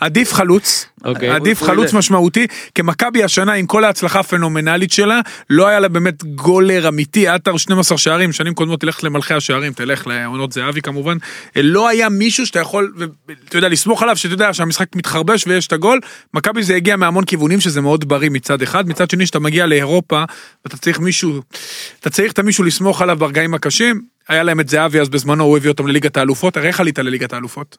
עדיף חלוץ, אוקיי. עדיף חלוץ? משמעותי, כי מכבי השנה עם כל ההצלחה הפנומנלית שלה, לא היה לה באמת גולר אמיתי, עטר 12 שערים, שנים קודמות תלך למלכי השערים, תלך לעונות זהבי כמובן, לא היה מישהו שאתה יכול, אתה יודע, לסמוך עליו, שאתה יודע שהמשחק מתחרבש ויש את הגול, מכבי זה הגיע מהמון כיוונים שזה מאוד בריא מצד אחד, מצד שני שאתה מגיע לאירופה, ואתה צריך מישהו, אתה צריך את המישהו לסמוך עליו ברגעים הקשים, היה להם את זהבי אז בזמנו, הוא הביא אותם לליגת האלופות, הרי איך עלית לליגת האלופות?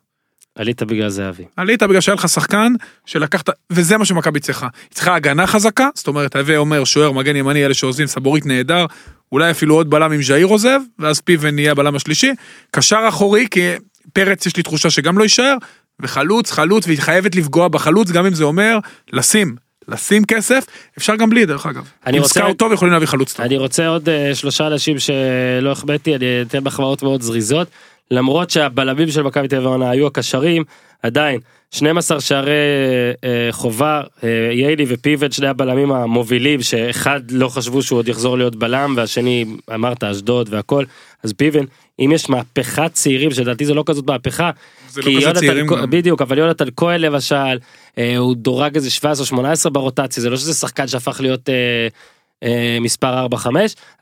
עלית בגלל זהבי. עלית בגלל שהיה לך שחקן שלקחת, וזה מה שמכבי צריכה. היא צריכה הגנה חזקה, זאת אומרת, הווה אומר שוער, מגן ימני, אלה שעוזבים, סבורית נהדר, אולי אפילו עוד בלם עם ז'איר עוזב, ואז פיבן יהיה הבלם השלישי. קשר אחורי, כי פרץ יש לי תחושה שגם לא יישאר, וחלוץ, חלוץ, והיא חייבת לפגוע בחלוץ, גם אם זה אומר לשים, לשים כסף, אפשר גם בלי דרך אגב. אני רוצה- סקאוט טוב יכולים להביא חלוץ טוב. אני רוצה עוד אה, שלושה אנשים שלא החבאתי, אני אתן מחמאות מאוד זריזות. למרות שהבלמים של מכבי תל אביב העונה היו הקשרים, עדיין 12 שערי אה, חובה, אה, יילי ופיבן, שני הבלמים המובילים, שאחד לא חשבו שהוא עוד יחזור להיות בלם, והשני אמרת אשדוד והכל, אז פיבן, אם יש מהפכת צעירים, שלדעתי זה לא כזאת מהפכה, זה לא כזה צעירים גם. בדיוק, אבל יונתן כהן למשל, אה, הוא דורג איזה 17-18 ברוטציה, זה לא שזה שחקן שהפך להיות... אה, אה, מספר 4-5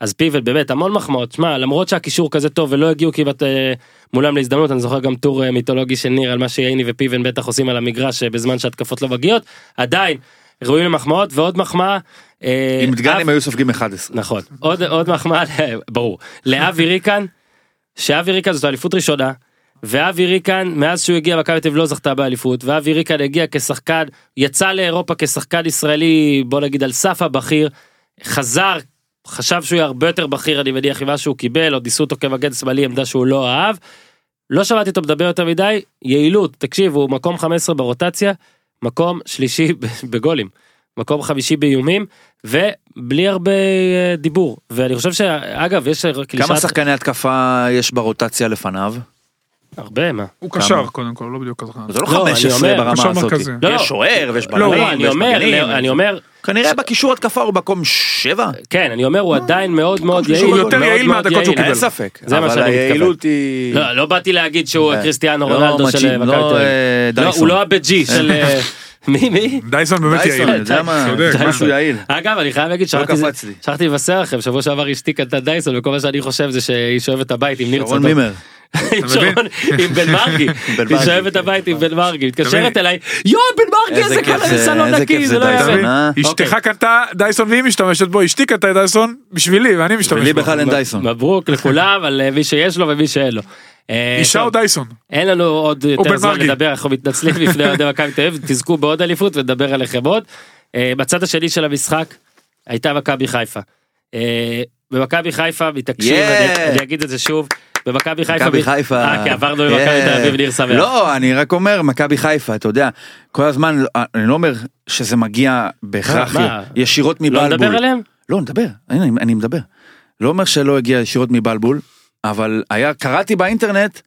אז פיבל באמת המון מחמאות שמע למרות שהקישור כזה טוב ולא הגיעו כמעט אה, מולם להזדמנות אני זוכר גם טור אה, מיתולוגי של ניר על מה שייני ופיבן בטח עושים על המגרש אה, בזמן שהתקפות לא מגיעות עדיין ראויים למחמאות ועוד מחמאה. אה, עם אב- הם היו סופגים 11. נכון עוד עוד מחמאה ברור לאבי ריקן שאבי ריקן זאת אליפות ראשונה. ואבי ריקן מאז שהוא הגיע מכבי תל אביב לא זכתה באליפות ואבי ריקן הגיע כשחקן יצא לאירופה כשחקן ישראלי בוא נגיד על סף הבכיר חזר חשב שהוא יהיה הרבה יותר בכיר אני מניח ממה שהוא קיבל עוד ניסו אותו כמגן שמאלי עמדה שהוא לא אהב. לא שמעתי אותו מדבר יותר מדי יעילות תקשיב הוא מקום 15 ברוטציה מקום שלישי בגולים מקום חמישי באיומים ובלי הרבה אה, דיבור ואני חושב שאגב יש כמה קלישאת- שחקני התקפה יש ברוטציה לפניו? הרבה מה. הוא כמה? קשר קודם כל, לא בדיוק כזה. זה לא לא, אני 15 אומר, ברמה הזאת. לא, לא. יש שוער ויש לא, בלמים לא, אני ויש מגנים. אני אומר, כנראה בקישור התקפה הוא מקום 7. כן, אני אומר, הוא עדיין מאוד מאוד יעיל. יותר מאוד יעיל מהדקות שהוא יעיל. אין קיבל. ספק. זה מה אבל שאני מתכוון. היעילות היא... לא, לא באתי להגיד שהוא אה, קריסטיאנו לא רונלדו של מצ'י- מכבי לא, תל אביב. אה, לא. הוא לא ה-BG של... מי מי? דייסון באמת דייסון, יעיל. משהו דייסון. יעיל. אגב, אני חייב להגיד, לא שכחתי לי. לבשר לכם, שבוע שעבר אשתי קנתה דייסון, וכל מה שאני חושב זה שהיא שואבת הבית עם ניר צדוק. מימר. עם שרון, עם בן מרגי, היא. שואבת הבית עם בן מרגי? מתקשרת אליי, יואו בן מרגי איזה איזה כיף זה, סלון איזה נקי, כיף זה לא דייסון, יאמן. אה? אשתך אוקיי. קנתה דייסון והיא משתמשת בו, אשתי קנתה את דייסון בשבילי ואני משתמש בו. בכלל אין דייסון. מברוק לכולם על אה, מי שיש לו ומי שאין לו. אה, אישה או דייסון? אין לנו עוד יותר זמן מרגי. לדבר, אנחנו מתנצלים בפני אוהדי מכבי תל אביב, תזכו בעוד אליפות ונדבר עליכם עוד. אה, בצד השני של המשחק הייתה מכבי חיפה. אה, במכבי חיפה מתעקשים, Yeah. אני- אני אגיד את זה שוב, במכבי חיפה, מכבי חיפה. אה, כי עברנו למכבי. תל אביב, ניר שמח. לא, אני רק אומר, מכבי חיפה, אתה יודע, כל הזמן, אני לא אומר שזה מגיע בהכרח? ישירות לא מבלבול. נדבר עליהם? לא, נדבר, אני מדבר. לא אומר שלא הגיע ישירות מבלבול, אבל היה, קראתי באינטרנט,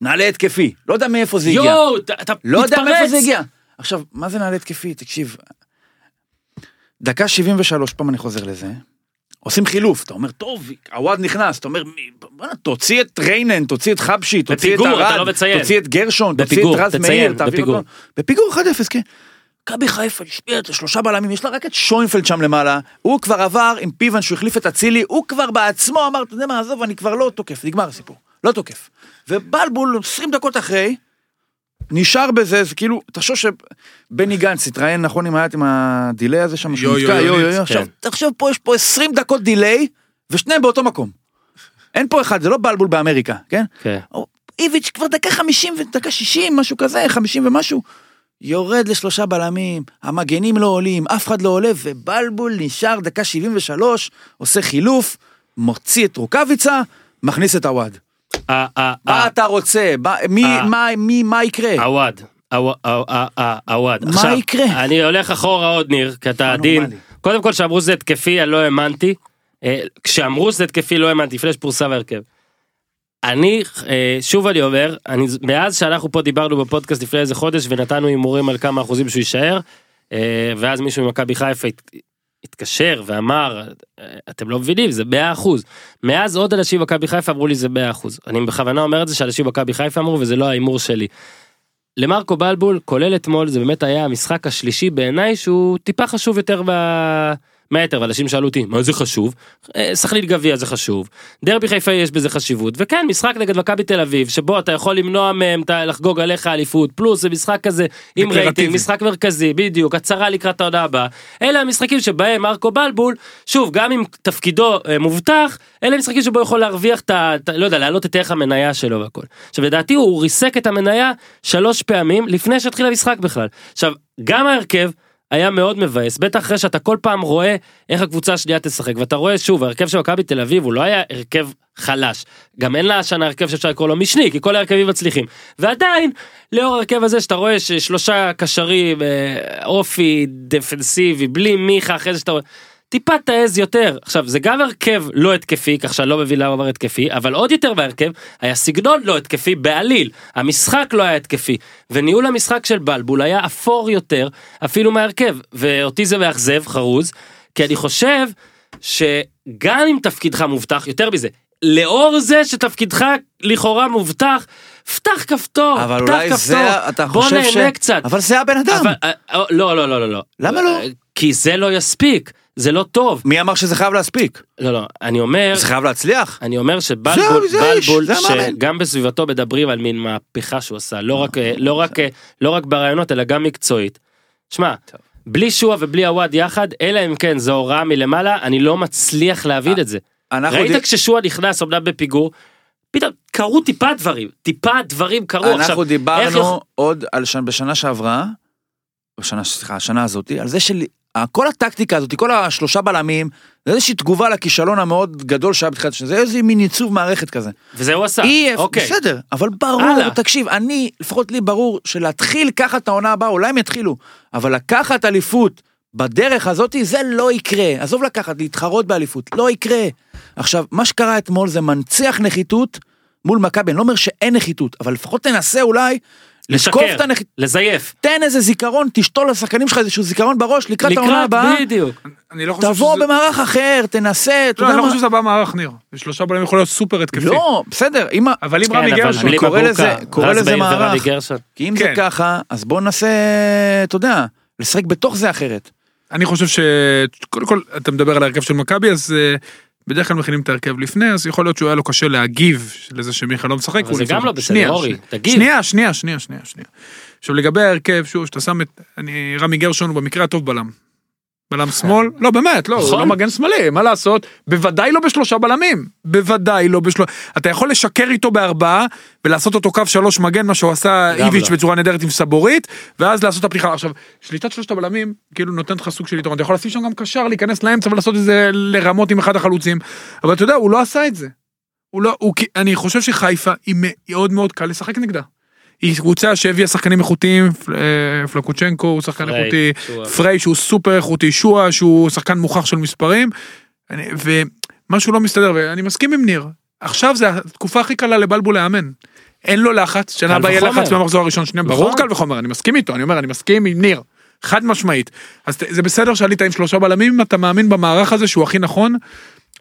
נעלה התקפי. לא יודע מאיפה זה הגיע. יואו, אתה אתה לא יודע מאיפה מתפרץ. זה הגיע. עכשיו, מה זה נעלה התקפי? תקשיב. דקה 73, פעם אני חוזר לזה. עושים חילוף, אתה אומר, טוב, עווד נכנס, אתה אומר, בוא'נה, תוציא את ריינן, תוציא את חבשי, תוציא את ארד, לא. תוציא את גרשון, תוציא את רז מאיר, תעביר. אותו. בפיגור 1-0, כן. מכבי חיפה השפיעה את שלושה בלמים, יש לה רק את שוינפלד שם למעלה, הוא כבר עבר עם פיוון שהוא החליף את אצילי, הוא כבר בעצמו אמר, אתה יודע מה, עזוב, אני כבר לא תוקף, נגמר הסיפור, לא תוקף. ובלבול 20 דקות אחרי, נשאר בזה, זה כאילו, תחשוב שבני גנץ התראיין נכון עם היד עם ה delay הזה שם, שהוא יו, נתקע, יו, יו, יו, יו, עכשיו, כן. תחשוב פה, יש פה 20 דקות delay, ושניהם באותו מקום. אין פה אחד, זה לא בלבול באמריקה, כן? כן. או, איביץ' כבר דקה 50 ודקה 60, משהו כזה, 50 ומשהו. יורד לשלושה בלמים, המגנים לא עולים, אף אחד לא עולה, ובלבול נשאר דקה 73, עושה חילוף, מוציא את רוקאביצה, מכניס את עווד. אה, מה אתה רוצה? מה- יקרה? עווד, עווד, עווד, עווד. מה יקרה? אני הולך אחורה עוד ניר, כי אתה עדין. קודם כל שאמרו שזה התקפי, אני לא האמנתי. אה, כשאמרו שזה התקפי לא האמנתי, לפני שפורסם ההרכב. אני, אה, שוב אני אומר, אני, מאז שאנחנו פה דיברנו בפודקאסט לפני איזה חודש ונתנו הימורים על כמה אחוזים שהוא יישאר, אה, ואז מישהו ממכבי חיפה הת- התקשר ואמר, "אה, אתם לא מבינים, זה 100 אחוז. מאז עוד אנשים במכבי חיפה אמרו לי זה 100 אחוז. אני בכוונה אומר את זה שאנשים במכבי חיפה אמרו וזה לא ההימור שלי. למרקו בלבול, כולל אתמול, זה באמת היה המשחק השלישי בעיניי שהוא טיפה חשוב יותר ב... מהיתר, ואנשים שאלו אותי, מה זה חשוב? אה, סכנין גביע זה חשוב, דרבי חיפה יש בזה חשיבות, וכן, משחק נגד מכבי תל אביב, שבו אתה יכול למנוע מהם לחגוג עליך אליפות, פלוס זה משחק כזה עם. רייטינג, משחק מרכזי, בדיוק, הצהרה לקראת העונה הבאה. אלה המשחקים שבהם מרקו בלבול, שוב, גם אם תפקידו אה, מובטח, אלה משחקים שבו יכול להרוויח. את ה- לא יודע, להעלות את ערך המניה שלו והכל. עכשיו, לדעתי הוא ריסק את המניה שלוש פעמים לפני שהתחיל המשחק בכלל. עכשיו, גם ההרכב היה מאוד מבאס, בטח אחרי שאתה כל פעם רואה איך הקבוצה השנייה תשחק, ואתה רואה שוב, ההרכב של מכבי תל אביב הוא לא היה הרכב חלש. גם אין לה השנה הרכב שאפשר לקרוא לו משני, כי כל ההרכבים מצליחים. ועדיין, לאור ההרכב הזה שאתה רואה ששלושה קשרים, אה, אופי, דפנסיבי, בלי מיכה, אחרי זה שאתה רואה... טיפה תעז יותר. עכשיו, זה גם הרכב לא התקפי, כך שאני לא מבין למה הוא אמר התקפי, אבל עוד יותר בהרכב, היה סגנון לא התקפי בעליל. המשחק לא היה התקפי. וניהול המשחק של בלבול היה אפור יותר, אפילו מההרכב. ואותי זה מאכזב, חרוז, כי אני חושב שגם אם תפקידך מובטח, יותר מזה, לאור זה שתפקידך לכאורה מובטח, פתח כפתור, אבל פתח אולי כפתור, זה, אתה בוא חושב ש... נהנה קצת. אבל זה הבן אדם. אבל, אה, לא, לא, לא, לא, לא. למה לא? כי זה לא יספיק, זה לא טוב. מי אמר שזה חייב להספיק? לא, לא, אני אומר, זה חייב להצליח. אני אומר שבלבול, זה בלבול, זה. שגם בסביבתו מדברים על מין מהפכה שהוא עשה, לא רק, אה, לא רק, אה, לא רק ברעיונות, אלא גם מקצועית. שמע, בלי שועה ובלי עווד יחד, אלא אם כן זו הוראה מלמעלה, אני לא מצליח להבין את זה. אנחנו ראית כששועה נכנס, אמנם בפיגור, פתאום קרו טיפה דברים, טיפה דברים קרו. עכשיו, אנחנו איך דיברנו יכול- עוד על שנה, בשנה שעברה, בשנה, סליחה, השנה הזאתי, על זה של כל הטקטיקה הזאת, כל השלושה בלמים, זה איזושהי תגובה לכישלון המאוד גדול שהיה בתחילת השנה, זה איזה מין ייצוב מערכת כזה. וזה הוא עשה. אי, אוקיי. בסדר, אבל ברור, הלאה. תקשיב, אני, לפחות לי ברור שלהתחיל ככה את העונה הבאה, אולי הם יתחילו, אבל לקחת אליפות בדרך הזאתי, זה לא יקרה. עזוב לקחת, להתחרות באליפות, לא יקרה. עכשיו, מה שקרה אתמול זה מנציח נחיתות מול מכבי, אני לא אומר שאין נחיתות, אבל לפחות תנסה אולי לשקר, הנחיתות. לזייף. תן איזה זיכרון, תשתול לשחקנים שלך איזשהו זיכרון בראש לקראת העונה לקראת, הבאה, בדיוק. אני לא חושב תבוא שזה... במערך אחר, תנסה, אתה לא, יודע אני לא מה? חושב שזה בא מערך ניר. שלושה בלמים יכול להיות סופר התקפי. לא, בסדר, אם אבל אם כן, רמי גרשון... קורא מבוקה, לזה- קורא לזה מערך. כי אם זה כן. ככה, אז בוא ננסה, אתה יודע, לשחק בתוך זה אחרת. אני חושב ש... קודם כל, אתה מדבר על ההרכב של מכבי, אז אה, בדרך כלל מכינים את ההרכב לפני, אז יכול להיות שהוא היה לו קשה להגיב לזה שמיכה לא משחק. אבל זה גם לא בסדר, אורי. תגיב. שנייה, שנייה, שנייה, שנייה, שנייה. עכשיו לגבי ההרכב, שוב, שאתה שם את... אני, רמי גרשון הוא במקרה הטוב בלם. בלם שמאל, לא באמת, לא, הוא נכון. לא מגן שמאלי, מה לעשות? בוודאי לא בשלושה בלמים, בוודאי לא בשלושה, אתה יכול לשקר איתו בארבעה ולעשות אותו קו שלוש מגן, מה שהוא עשה איביץ'. בצורה נהדרת עם סבורית, ואז לעשות את הפתיחה. עכשיו, שליטת שלושת הבלמים, כאילו נותנת לך סוג של יתרון, אתה יכול לשים שם גם קשר, להיכנס לאמצע ולעשות את זה לרמות עם אחד החלוצים, אבל אתה יודע, הוא לא עשה את זה. הוא לא, הוא, אני חושב שחיפה היא מאוד מאוד קל לשחק נגדה. היא קבוצה שהביאה שחקנים איכותיים, אה, פלקוצ'נקו הוא שחקן פריי, איכותי, שועה. פריי שהוא סופר איכותי, שועה שהוא שחקן מוכח של מספרים, אני- ומשהו לא מסתדר, ואני מסכים עם ניר, עכשיו זה התקופה הכי קלה לבלבול לאמן. אין לו לחץ, שנה הבאה יהיה. לחץ מהמחזור הראשון, שנייה. ברור קל וחומר, אני מסכים איתו, אני אומר, אני מסכים עם ניר, חד משמעית. אז זה בסדר שעלית עם שלושה בלמים, אם אתה מאמין במערך הזה שהוא הכי נכון.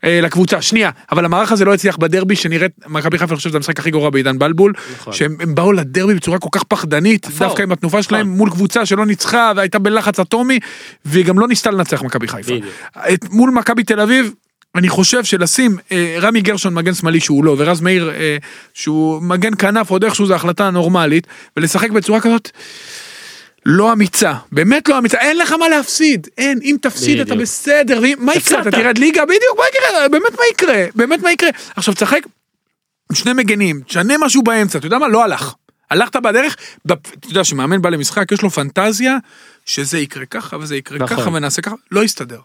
אה, לקבוצה, שנייה, אבל המערך הזה לא הצליח בדרבי שנראית, מכבי חיפה אני חושב שזה המשחק הכי גרוע בעידן בלבול, נכון. שהם הם באו לדרבי בצורה כל כך פחדנית, אפור. דווקא עם התנופה שלהם נכון. מול קבוצה שלא ניצחה והייתה בלחץ אטומי, והיא גם לא ניסתה לנצח מכבי חיפה. את, מול מכבי תל אביב, אני חושב שלשים אה, רמי גרשון מגן שמאלי שהוא לא, ורז מאיר אה, שהוא מגן כנף, עוד איכשהו זו החלטה נורמלית, ולשחק בצורה כזאת. לא אמיצה, באמת לא אמיצה, אין לך מה להפסיד, אין, אם תפסיד אתה בדיוק. בסדר, ואם- מה יקרה, אתה. תרד ליגה, בדיוק, מה יקרה, באמת מה יקרה, באמת מה יקרה. עכשיו תשחק עם שני מגנים, תשנה משהו באמצע, אתה יודע מה, לא הלך. הלכת בדרך, אתה יודע שמאמן בא למשחק, יש לו פנטזיה, שזה יקרה ככה וזה יקרה נכון. ככה ונעשה ככה, לא יסתדר.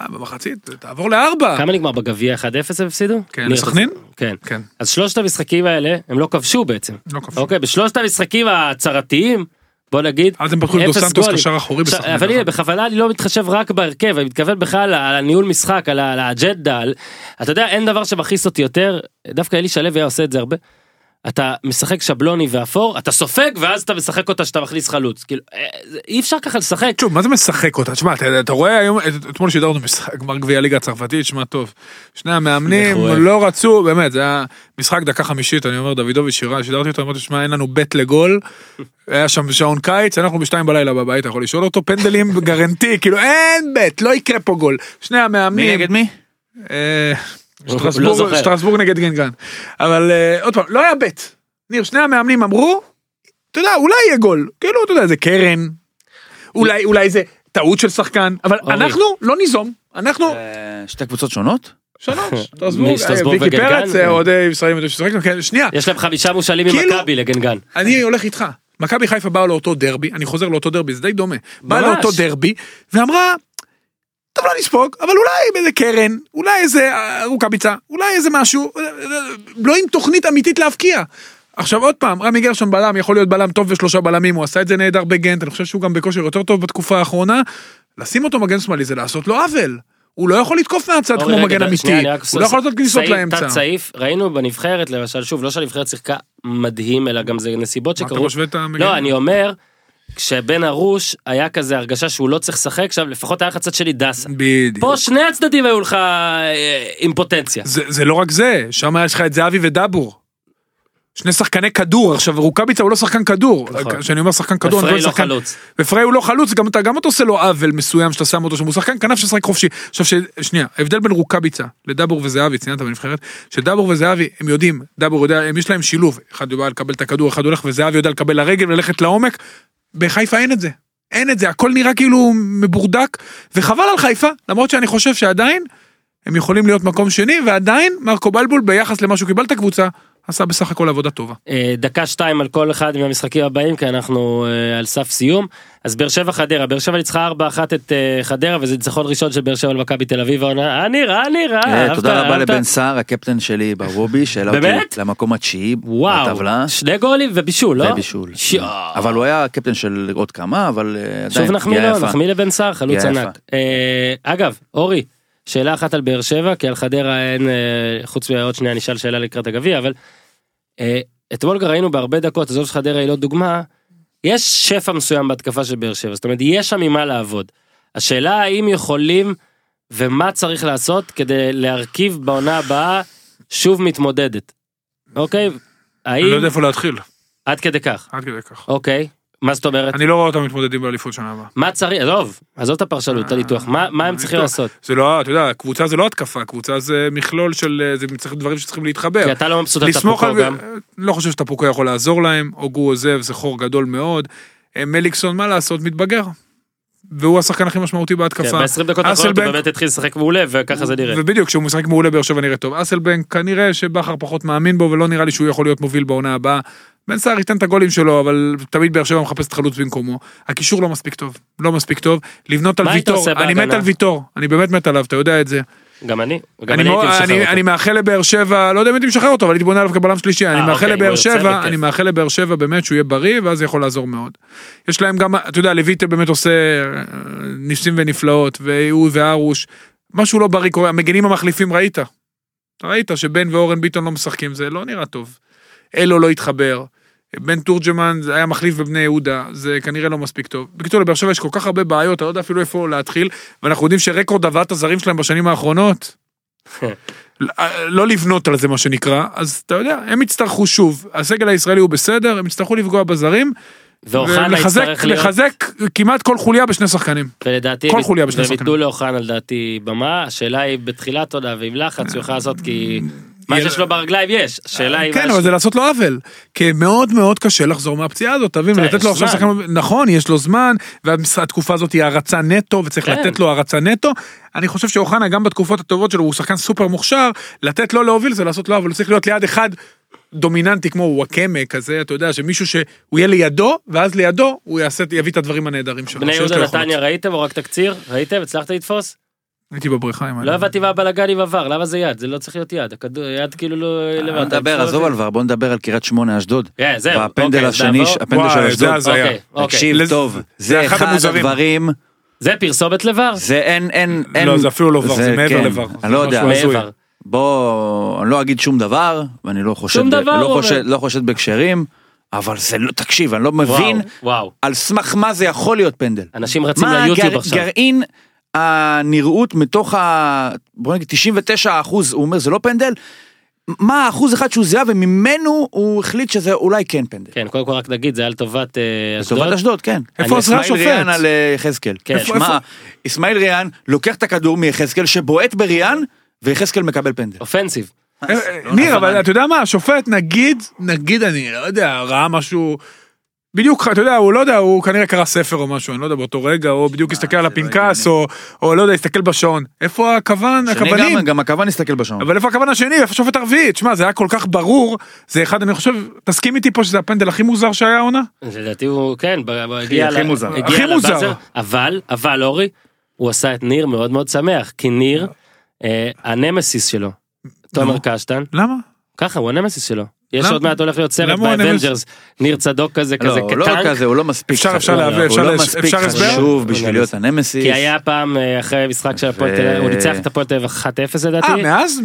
אה, במחצית, תעבור לארבע. כמה נגמר בגביע 1-0 הם הפסידו? כן, לסכנין? כן. כן, אז שלושת המשחקים האלה הם לא כבשו בעצם. לא כבשו. אוקיי, בשלושת המשחקים ההצהרתיים, בוא נגיד, אז הם פתחו את דו סנטוס. קשר אחורי בסכנין. אבל הנה. בכוונה אני לא מתחשב רק בהרכב, אני מתכוון בכלל על הניהול משחק, על האג'נדה. אתה יודע, אין דבר שמכעיס אותי יותר, דווקא אלי שלו היה עושה את זה הרבה. אתה משחק שבלוני ואפור, אתה סופג ואז אתה משחק אותה שאתה מכניס חלוץ. כאילו, אה, אי אפשר ככה לשחק. שוב, מה זה משחק אותה? תשמע, אתה, אתה רואה היום, את- אתמול שידרנו משחק גמר גביע הליגה הצרפתית, שמע טוב. שני המאמנים. לא רצו, באמת, זה היה משחק דקה חמישית, אני אומר, דוידוביץ' שירה, שידרתי אותו, אמרתי, שמע, אין לנו בית לגול. היה שם שעון קיץ, אנחנו בשתיים בלילה בבית, אתה יכול לשאול אותו, פנדלים גרנטי, כאילו אין בית, לא יקרה פה גול. שני מי המאמנים. נגד מי? הוא לא שטרסבורג- נגד גנגן. אבל אה, עוד פעם, לא היה בית. ניר, שני המאמנים אמרו, אתה יודע, אולי יהיה גול. כאילו, אתה יודע, זה קרן. אולי, אולי זה טעות של שחקן, אבל. אנחנו לא ניזום. אנחנו אה, שתי קבוצות שונות? שלוש. שטרסבורג, אה, ויקי? פרץ, אוהדי ישראלים יודעים ששחקנו, כן, שנייה. יש להם חמישה מושאלים כאילו- ממכבי לגנגן. אני הולך איתך. מכבי חיפה באו לאותו דרבי, אני חוזר לאותו דרבי, זה די דומה. באה. לאותו דרבי, ואמרה, טוב לא נספוג, אבל אולי באיזה קרן, אולי איזה אה, רוקאביצה, אולי איזה משהו, אה, אה, לא עם תוכנית אמיתית להבקיע. עכשיו עוד פעם, רמי גרשון בלם, יכול להיות בלם טוב ושלושה בלמים, הוא עשה את זה נהדר בגנט, אני חושב שהוא גם בכושר יותר טוב בתקופה האחרונה. לשים אותו מגן שמאלי זה לעשות לו עוול. הוא לא יכול לתקוף מהצד כמו מגן אמיתי, הוא לא יכול לעשות כניסות לאמצע. תת סעיף, ראינו בנבחרת למשל, שוב, לא שהנבחרת שיחקה מדהים, אלא גם זה נסיבות מה אתה שקרו. משווה את המגן? לא, אני אומר, כשבן ארוש היה כזה הרגשה שהוא לא צריך לשחק, עכשיו לפחות היה לך צד שלי דסה. בדיוק. פה שני הצדדים היו לך אה, עם פוטנציה. זה, זה לא רק זה, שם יש לך את זהבי ודבור. שני שחקני כדור, עכשיו רוקאביצה הוא לא שחקן כדור, נכון. כשאני אומר שחקן כדור, אני לא שחקן, חלוץ. ופריי הוא לא חלוץ, גם אתה גם אתה עושה לו עוול מסוים שאתה שם אותו שם, הוא שחקן כנף ששחק חופשי. עכשיו. שנייה, ההבדל בין רוקאביצה לדבור וזהבי, ציינת בנבחרת, שדבור וזהבי הם יודעים, דבור יודע, הם יש להם שילוב, אחד יודע לקבל את הכדור, אחד הולך וזהבי יודע לקבל לרגל וללכת לעומק, בחיפה אין את זה. אין את זה, הכל נראה כאילו מבורדק, וחבל על חיפה, למרות שאני חושב שעדיין הם יכולים להיות מקום שני, ועדיין מרקו בלבול ביחס למה שהוא קיבל את הקבוצה, עשה בסך הכל עבודה טובה. אה, דקה שתיים על כל אחד מהמשחקים הבאים כי אנחנו אה, על סף סיום אז באר שבע חדרה באר שבע ניצחה 4-1 את אה, חדרה וזה ניצחון ראשון של באר שבע על מכבי תל אביב העונה אה נראה נראה אה, תודה רבה? לבן סער, הקפטן שלי בוובי, שהעלה אותי? למקום התשיעי בטבלה. שני גולים ובישול לא ובישול. שיו. אבל הוא היה קפטן של עוד כמה, אבל אה, שוב עדיין, נחמיא לו. נחמיא לבן סער חלוץ ענק אגב אורי שאלה אחת על באר שבע כי על חדרה אין אה, חוץ מעוד שנייה נשאל שאלה לקראת הגביע אבל אה, אתמול ראינו בהרבה דקות עזוב שחדרה היא לא דוגמה יש שפע מסוים בהתקפה של באר שבע זאת אומרת יש שם ממה לעבוד. השאלה האם יכולים ומה צריך לעשות כדי להרכיב בעונה הבאה שוב מתמודדת. אוקיי? אני לא יודע האם איפה להתחיל, עד כדי כך עד כדי כך. אוקיי מה זאת אומרת אני לא רואה אותם מתמודדים באליפות שנה הבאה. מה צריך עזוב עזוב את הפרשנות את הניתוח מה מה הם צריכים. לעשות. זה לא, אתה יודע, קבוצה זה לא התקפה, קבוצה זה מכלול של, אה, זה צריך דברים שצריכים להתחבר. כי אתה לא מבסוט על טפוקו. גם. לא חושב שטפוקו יכול לעזור להם, אוגו עוזב, זה חור גדול מאוד. אה, מליקסון, מה לעשות, מתבגר. והוא השחקן הכי משמעותי כן, בהתקפה. ב-20 דקות האחרונות הוא באמת התחיל לשחק מעולה וככה זה נראה. ובדיוק, כשהוא משחק מעולה באר שבע נראה טוב. אסלבנק, כנראה שבכר פחות מאמין בו, ולא נראה לי שהוא יכול להיות מוביל בעונה הבאה. בן סער ייתן את הגולים שלו, אבל תמיד באר שבע מחפשת חלוץ במקומו. הקישור לא מספיק טוב, לא מספיק טוב. לבנות על ויטור, אני מת? על ויטור, אני באמת מת עליו, אתה יודע את זה. גם אני. גם אני, אני מאוד- הייתי משחרר אני, אותו. אני מאחל לבאר שבע, לא יודע אם הייתי משחרר אותו, אבל הייתי בונה עליו כבלם שלישי, אני אה, מאחל אוקיי, לבאר שבע, בכיף. אני מאחל לבאר שבע באמת שהוא יהיה בריא, ואז יכול לעזור מאוד. יש להם גם, אתה יודע, לויטל באמת עושה אה, ניסים ונפלאות, והוא וארוש, משהו לא בריא קורה, המגנים המחליפים ראית. ראית שבן ואורן ביטון לא משחקים, זה לא נראה טוב. אלו לא התחבר. בן תורג'מן זה היה מחליף בבני יהודה, זה כנראה לא מספיק טוב. בקיצור, לבאר שבע יש כל כך הרבה בעיות, אתה לא יודע אפילו איפה להתחיל, ואנחנו יודעים שרקורד הבאת הזרים שלהם בשנים האחרונות, לא לבנות על זה מה שנקרא, אז אתה יודע, הם יצטרכו שוב, הסגל הישראלי הוא בסדר, הם יצטרכו לפגוע בזרים, ואוחנה יצטרך להיות, לחזק כמעט כל חוליה בשני שחקנים. ולדעתי, כל חוליה בשני והם שחקנים. ייתנו לאוחנה לדעתי במה, השאלה היא בתחילת עונה ועם לחץ הוא יכול לעשות כי מה שיש לו ברגליים יש, השאלה היא כן, מה אבל זה לעשות לו עוול. כי מאוד מאוד קשה לחזור מהפציעה הזאת, תבין, כן, ולתת לו עכשיו. שחקן, נכון, יש לו זמן, והתקופה הזאת היא הערצה נטו, וצריך כן. לתת לו הערצה נטו. אני חושב שאוחנה, גם בתקופות הטובות שלו, הוא שחקן סופר מוכשר, לתת לו להוביל זה לעשות לו עוול, הוא צריך להיות ליד אחד דומיננטי כמו וואקמה כזה, אתה יודע, שמישהו שהוא יהיה לידו, ואז לידו הוא יעשה, יביא את הדברים הנהדרים שלו. בני יהודה. נתניה ראיתם או רק תקציר? ראיתם? הצלחת לתפוס? הייתי בבריכה עם לא הבנתי מה הבלאגן עם עבר, למה זה יד? זה לא צריך להיות יד, הכדור, יד כאילו לא בוא למטה. נדבר, עזוב על ור, בוא נדבר על קריית שמונה אשדוד. כן, זהו, והפנדל אוקיי, השני. הפנדל של וואי, אשדוד. זה הזיה. אוקיי, אוקיי. תקשיב טוב, זה אחד. הדברים, זה פרסומת לבר? זה אין, אין, אין. לא, זה אפילו לא ור, זה מעבר לבר. אני לא יודע. בוא, אני לא אגיד שום דבר, ואני לא חושד, שום ב- דבר, לא חושד. לא חושד בכשרים, אבל זה לא, תקשיב, אני לא מבין וואו, וואו. על סמך מה זה יכול להיות פנדל. אנשים רצים מה ליוטיוב עכשיו. גרעין הנראות מתוך ה... בוא נגיד 99 אחוז, הוא אומר זה לא פנדל, מה האחוז אחד שהוא זיהה וממנו הוא החליט שזה אולי כן פנדל. כן, קודם כל רק נגיד, זה היה לטובת אה, לטובת אשדוד. אשדוד, כן. איפה עזרה אסמאעיל השופט? ריאן על אה, יחזקאל. כן. שמע, אסמאעיל ריאן לוקח את הכדור מיחזקאל שבועט בריאן, ויחזקאל מקבל פנדל. אופנסיב. אה, ניר, אבל אתה יודע מה, השופט, נגיד, נגיד, אני לא יודע, ראה משהו... בדיוק, אתה יודע, הוא לא יודע, הוא כנראה קרא ספר או משהו, אני לא יודע, באותו רגע, או בדיוק הסתכל על זה לא הפנקס, או או לא יודע, הסתכל בשעון. איפה הכוון, הכוונים? גם, גם הכוון הסתכל בשעון. אבל איפה הכוון השני, איפה השופט הרביעי? תשמע, זה היה כל כך ברור, זה אחד, אני חושב, תסכים איתי פה שזה הפנדל הכי מוזר שהיה העונה? לדעתי הוא, כן, הגיע הכי מוזר. הכי מוזר. לבאזר, אבל, אבל אורי, הוא עשה את ניר מאוד מאוד שמח, כי ניר, אה, הנמסיס שלו, תומר. קשטן, למה? ככה, הוא הנמסיס שלו. יש? עוד מעט הולך להיות סרט הוא? באבנג'רס, ניר צדוק כזה, לא, כזה הוא לא כטנק. כזה, הוא לא מספיק אפשר- חשוב. אפשר להבין, הוא אפשר לא לש- מספיק אפשר הסבר? חשוב הוא בשביל. להיות הנמסיס. כי היה פעם אה, אחרי משחק של הפועל תל אביב, הוא ניצח את הפועל תל אביב 1-0 לדעתי. אה, מאז?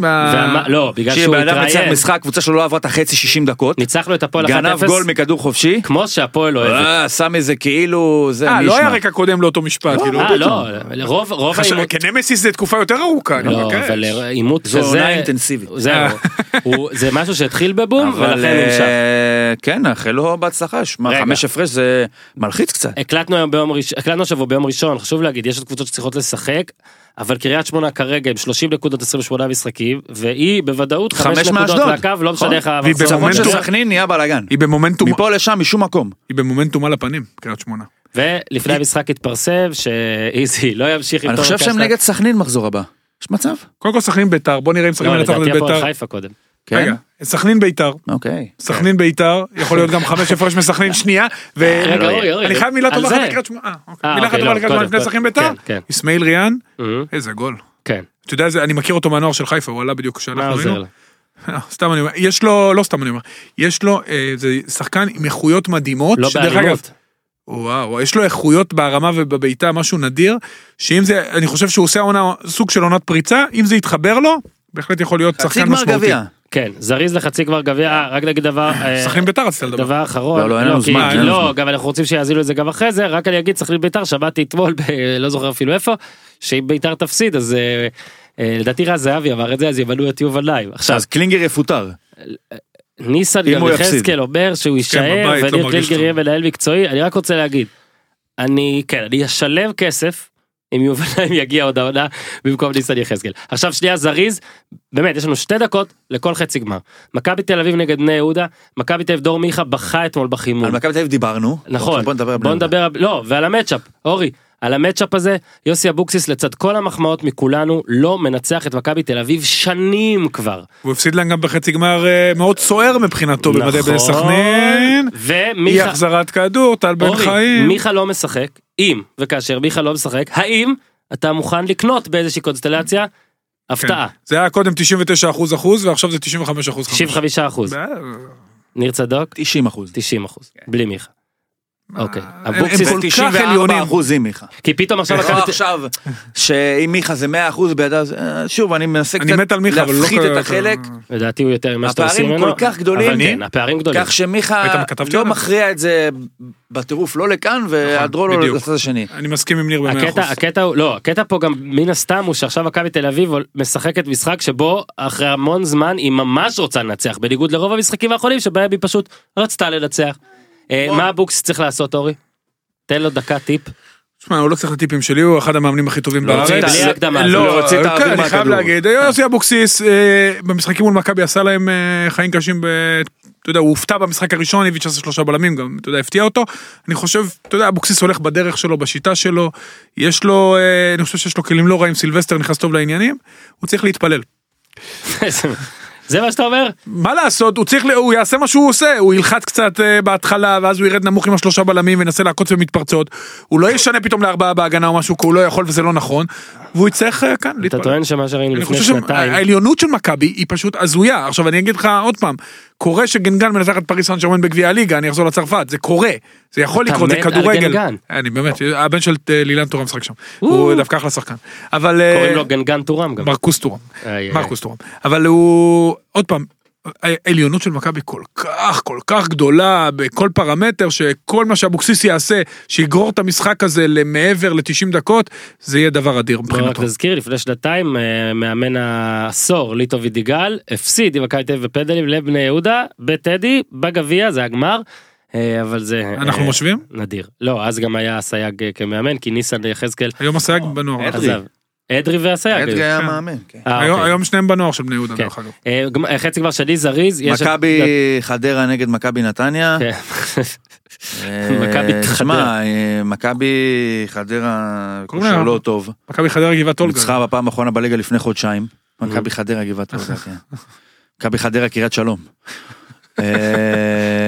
לא, בגלל שהוא כשבן אדם ניצח התראיין. משחק, הקבוצה שלו לא עברה את החצי 60 דקות, ניצחנו את הפועל 1-0, גנב גול מכדור חופשי, כמו שהפועל אוהבת. אה, שם איזה כאילו, זה אה, לא היה. רקע קודם לאותו משפט, כאילו. אה, לא, רוב העימות... כנמסיס זה תקופה יותר ארוכה, אני לא. אבל עימות זו כזה... עונה אינטנסיבית. זהו, הוא- זה משהו שהתחיל בבום, אבל ולכן נמשך. אה, כן, נאחל לו בהצלחה, שמע. חמש הפרש זה מלחיץ קצת. הקלטנו היום ביום ראשון, הקלטנו השבוע ביום ראשון, חשוב להגיד, יש עוד קבוצות שצריכות לשחק, אבל קריית שמונה כרגע עם 30 נקודות 28 משחקים, והיא בוודאות חמש 5 נקודות. מהקו, לא משנה נכון. איך והיא. במומנטום. שסכנין נהיה בלאגן. היא במומנטום, מפה לשם, משום מקום. היא במומנטום על הפנים, קריית שמונה. ולפני המשחק התפרסם שאיזי לא ימשיך עם אני חושב שהם. נגד סכנין מחזור הבא. יש מצב? קודם כל סכנין ביתר, בוא נראה אם סכנין לא, מנצחת את לדעתי הפועל ביתר. חיפה קודם. כן? רגע, סכנין ביתר, אוקיי. סכנין ביתר, יכול להיות גם חמש הפרש מסכנין שנייה, ואני חייב מילה טובה. אחת לקריית שמונה. אה, אוקיי. אה, מילה אחת אוקיי, טובה לא, לקריית שמונה לפני סכנין ביתר, כן, כן. אסמאעיל ריאן, איזה גול. כן, אתה יודע, אני מכיר אותו מהנוער של חיפה, הוא עלה בדיוק כשאנחנו. לו? אה, סתם אני אומר, יש לו, לא סתם אני אומר, יש לו, זה שחקן עם איכויות מדהימות, לא באלימות. וואו, יש לו איכויות בהרמה ובבעיטה, משהו נדיר, שאם זה, אני חושב שהוא עושה עונה, סוג של עונת פריצה, אם זה יתחבר לו, בהחלט יכול להיות חצי שחקן גמר משמעותי. גביע. כן, זריז לחצי גמר גביע, אה, רק נגיד דבר, אה, סכנין ביתר רצית לדבר. דבר אחרון, לא, לא, אין לנו כי- זמן, לנו לא. גם אנחנו רוצים שיאזינו את זה גם אחרי זה, רק אני אגיד, סכנין ביתר, שמעתי אתמול, לא זוכר אפילו איפה, שאם ביתר תפסיד, אז אה, אה, לדעתי רז זהבי אמר את זה, אז ימנו את יובל לייב. עכשיו, אז קלינגר יפוטר. ניסן גם. יחזקאל אומר שהוא יישאר, בבית, לא וניר מרגיש קלינגר. יהיה מנהל מקצועי, אני רק רוצה להגיד, אני, כן, אני אשלם כסף. אם יובל לייב יגיע עוד העונה במקום ניסן יחזקאל. עכשיו שנייה זריז, באמת יש לנו שתי דקות לכל חצי גמר. מכבי תל אביב נגד בני יהודה, מכבי תל אביב דור מיכה בכה אתמול בחימום. על מכבי תל אביב דיברנו. נכון, בוא נדבר על בני יהודה. לא, ועל ה matchup, אורי, על המצ'אפ הזה, יוסי אבוקסיס לצד כל המחמאות מכולנו, לא מנצח את מכבי תל אביב שנים כבר. הוא הפסיד להם גם בחצי גמר אה, מאוד סוער מבחינתו במדי בני סכנין. אי ומיכה, החזרת כדור, טל בן חיים. מיכה לא משחק, אם וכאשר מיכה לא משחק, האם אתה מוכן לקנות באיזושהי קונסטלציה? הפתעה, כן. זה היה קודם 99 אחוז אחוז ועכשיו זה 95 אחוז. 95 אחוז, ניר צדוק, 90 אחוז. 90 אחוז, בלי מיכה. אוקיי, אבוקסיס, הם כל כך 94 עליונים. אחוז עם מיכה. כי פתאום עכשיו לא תל- עכשיו שאם מיכה זה 100 אחוז בידיו, זה- אה, שוב אני מנסה אני קצת לא... להפחית את החלק, לדעתי הוא יותר ממה שאתה עושה הפערים ממנו. כל כך גדולים. אבל כן, הפערים גדולים. כך שמיכה לא? מכריע את זה בטירוף לא לכאן והיעדרו לו בדיוק. לצד השני. אני מסכים עם ניר במאה הקטע, אחוז. הקטע הוא, לא, הקטע פה גם מן הסתם הוא שעכשיו מכבי תל אביב משחקת משחק שבו אחרי המון זמן היא ממש רוצה לנצח, בניגוד לרוב המשחקים האחרונים שבהם היא פשוט רצתה לנצח. אה, מה אבוקסיס צריך לעשות אורי? תן לו דקה טיפ. תשמע, הוא לא צריך את הטיפים שלי, הוא אחד המאמנים הכי טובים לא בארץ. רצית- בלי הקדמה, לא, לא רצית כן, אני חייב. להגיד, יוסי אבוקסיס אה, במשחקים מול מכבי עשה להם אה, חיים קשים, אתה יודע, הוא הופתע במשחק הראשון, איביץ' עשה שלושה בלמים, גם, אתה יודע, הפתיע אותו. אני חושב, אתה יודע, אבוקסיס הולך בדרך שלו, בשיטה שלו, יש לו, אה, אני חושב שיש לו כלים לא רעים, סילבסטר נכנס טוב לעניינים, הוא צריך להתפלל. זה מה שאתה אומר? מה לעשות, הוא צריך, הוא יעשה מה שהוא עושה, הוא ילחץ קצת אה, בהתחלה, ואז הוא ירד נמוך עם השלושה בלמים וינסה לעקוץ במתפרצות. הוא לא ישנה פתאום לארבעה בהגנה או משהו, כי הוא לא יכול וזה לא נכון, והוא יצטרך אה, כאן אתה להתפלל. טוען שמה שראינו לפני שנתיים, שהעליונות של מכבי היא פשוט הזויה. עכשיו אני אגיד לך עוד פעם, קורה שגנגן מנצח את פריס סן ג'רמן בגביע הליגה, אני אחזור לצרפת, זה קורה, זה יכול לקרות, זה כדורגל. גנגן. אני באמת, הבן של אה, לילן טורם משחק שם. הוא דווקא אחלה שחקן. אבל... אה, קוראים לו גנגן טורם גם. מרקוס טורם. מרקוס טורם. אבל הוא, עוד פעם, העליונות של מכבי כל כך, כל כך גדולה בכל פרמטר, שכל מה שאבוקסיס יעשה, שיגרור את המשחק הזה למעבר ל-90 דקות, זה יהיה דבר אדיר בוא רק מבחינתו. נזכיר לפני שנתיים אה, מאמן העשור ליטו וידיגאל הפסיד עם מכבי תל אביב בפנדלים לבני יהודה בטדי בגביע זה הגמר. אה, אבל זה אנחנו אה, משווים? נדיר לא אז גם היה סייג כמאמן כי ניסן יחזקאל היום הסייג בנוער. עזב. אדרי והסייג. אדרי היה כן. מאמן. כן. אה, היום- אוקיי. היום שניהם בנוער של בני יהודה כן. דרך אגב. אה, חצי כבר שני זריז. מכבי חדרה נגד מכבי נתניה. אה, מכבי חדרה. תשמע, אה, מכבי חדרה כושר לא טוב. מכבי חדרה גבעת אולגה. ניצחה בפעם האחרונה בליגה לפני חודשיים. מכבי חדרה גבעת אולגה. מכבי חדרה קריית שלום. אה,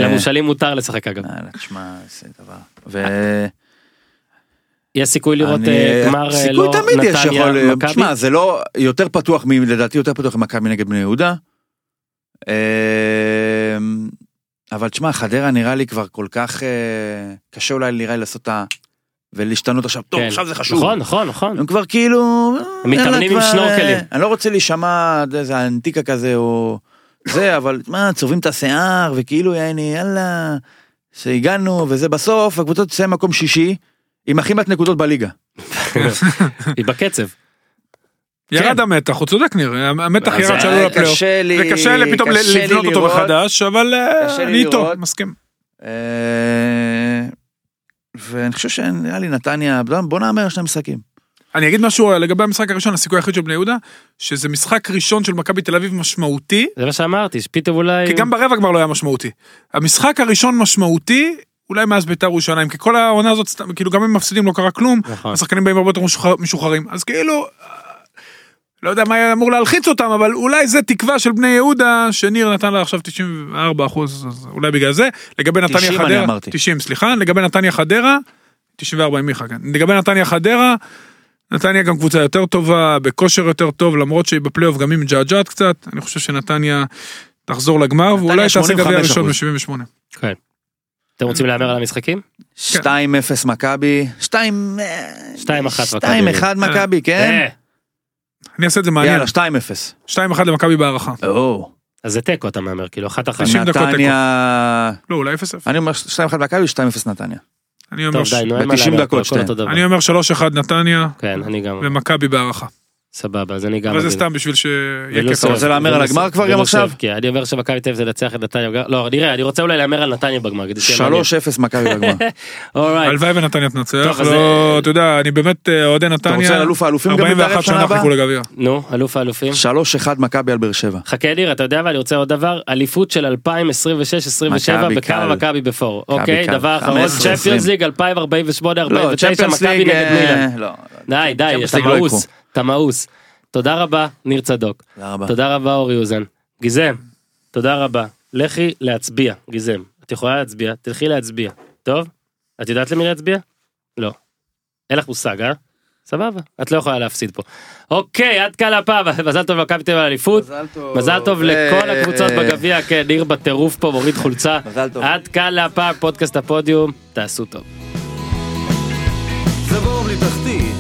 למושאלים מותר לשחק אגב. תשמע, זה דבר. יש סיכוי לראות אני- אה, גמר אה, סיכוי לא תמיד יש נתניה יכול, מכבי. תשמע זה לא יותר פתוח מ- לדעתי יותר פתוח ממכבי נגד בני יהודה. אה, אבל תשמע חדרה נראה לי כבר כל כך אה, קשה אולי נראה לי לעשות את ה... ולהשתנות עכשיו טוב כן. עכשיו זה חשוב. נכון נכון נכון. הם כבר כאילו... הם מתאמנים עם שנורקלים. אה, אני לא רוצה להישמע איזה אנטיקה כזה או זה אבל מה צובעים את השיער וכאילו יעני יאללה שהגענו וזה בסוף הקבוצות תסיים מקום שישי עם הכי מעט נקודות בליגה. היא בקצב. ירד המתח, הוא צודק ניר, המתח ירד שעלו לפלייאוף. קשה לי וקשה לי פתאום לבנות אותו. מחדש, אבל אה, אני איתו. מסכים. אה, ואני חושב שנראה לי נתניה בוא נאמר שני משחקים. אני אגיד משהו לגבי המשחק הראשון, הסיכוי היחיד של בני יהודה, שזה משחק ראשון של מכבי תל אביב משמעותי, זה מה שאמרתי שפתאום אולי. כי גם ברבע כבר לא היה משמעותי. המשחק הראשון משמעותי, אולי מאז בית"ר ירושלים, כי כל העונה הזאת, סתם, כאילו גם אם מפסידים לא קרה כלום, נכון. השחקנים באים הרבה יותר משוחרר- משוחררים, אז כאילו, אה, לא יודע מה היה אמור להלחיץ אותם, אבל אולי זה תקווה של בני יהודה, שניר נתן לה עכשיו 94 אחוז, אז אולי בגלל זה. לגבי נתניה 90 אני חדרה, אמרתי. 90 סליחה, לגבי נתניה חדרה, 94 עם מיכה, כן. לגבי נתניה חדרה, נתניה גם קבוצה יותר טובה, בכושר יותר טוב, למרות שהיא בפלייאוף גם היא מג'עג'עת קצת, אני חושב שנתניה תחזור לגמר, ואולי תעשה 85%. גביע ראשון ב-78. כן. אתם רוצים להמר על המשחקים? 2-0 מכבי 2 2-1 מכבי. 2-1 מכבי כן. אה, אני אעשה את זה מעניין, יאללה 2-0. 2-1 למכבי בהערכה. אז זה תיקו אתה מהמר כאילו אחת אחת. 90 דקות נתניה. לא, אולי 0-0. אני אומר 2-1 מכבי 2-0 נתניה. אני אומר טוב די נו אין מה ב- 90 להמר הכל. אותו דבר. אני אומר 3-1 נתניה, כן אני גם. ומכבי בהערכה. סבבה אז אני גם. אבל זה. סתם בשביל שיהיה כיף. סוף, רוצה להמר על הגמר כבר גם עכשיו? כי אני אומר שמכבי תל אביב זה לנצח את נתניה. בגמר. לא נראה אני רוצה אולי להמר על נתניה בגמר. כדי שיהיה מעניין. 3-0 מכבי בגמר. הלוואי ונתניה תנצח, לא, אתה יודע, אני באמת אה, אוהדי אתה נתניה, רוצה אלוף האלופים גם להתערב 41 שנה הבאה? חיכו לגביע. נו אלוף האלופים. 3-1 מכבי על באר שבע. חכה ניר אתה יודע ואני רוצה עוד דבר אליפות של 2026-27 מכבי בכמה קל. מכבי בפור אוקיי. דבר אחרון 15, צ'מפיונס 20. ליג 2048 לא, 49 צ'מפיונס מכבי ליג, נגד אה, מילאן. לא. די די אתה לא מאוס. אתה מאוס. תודה רבה ניר צדוק תודה רבה. תודה רבה אורי אוזן. גיזם תודה רבה לכי להצביע גיזם את יכולה להצביע תלכי להצביע טוב את יודעת למי להצביע? לא. אין לך מושג אה? סבבה את לא יכולה להפסיד פה. אוקיי עד כאן הפעם מזל טוב למכבי תל אביב על האליפות. מזל טוב לכל אה, הקבוצות בגביע, כן, ניר בטירוף פה מוריד חולצה. מזל טוב. עד כאן להפעם, פודקאסט הפודיום, תעשו טוב. זה בור בלי תחתית,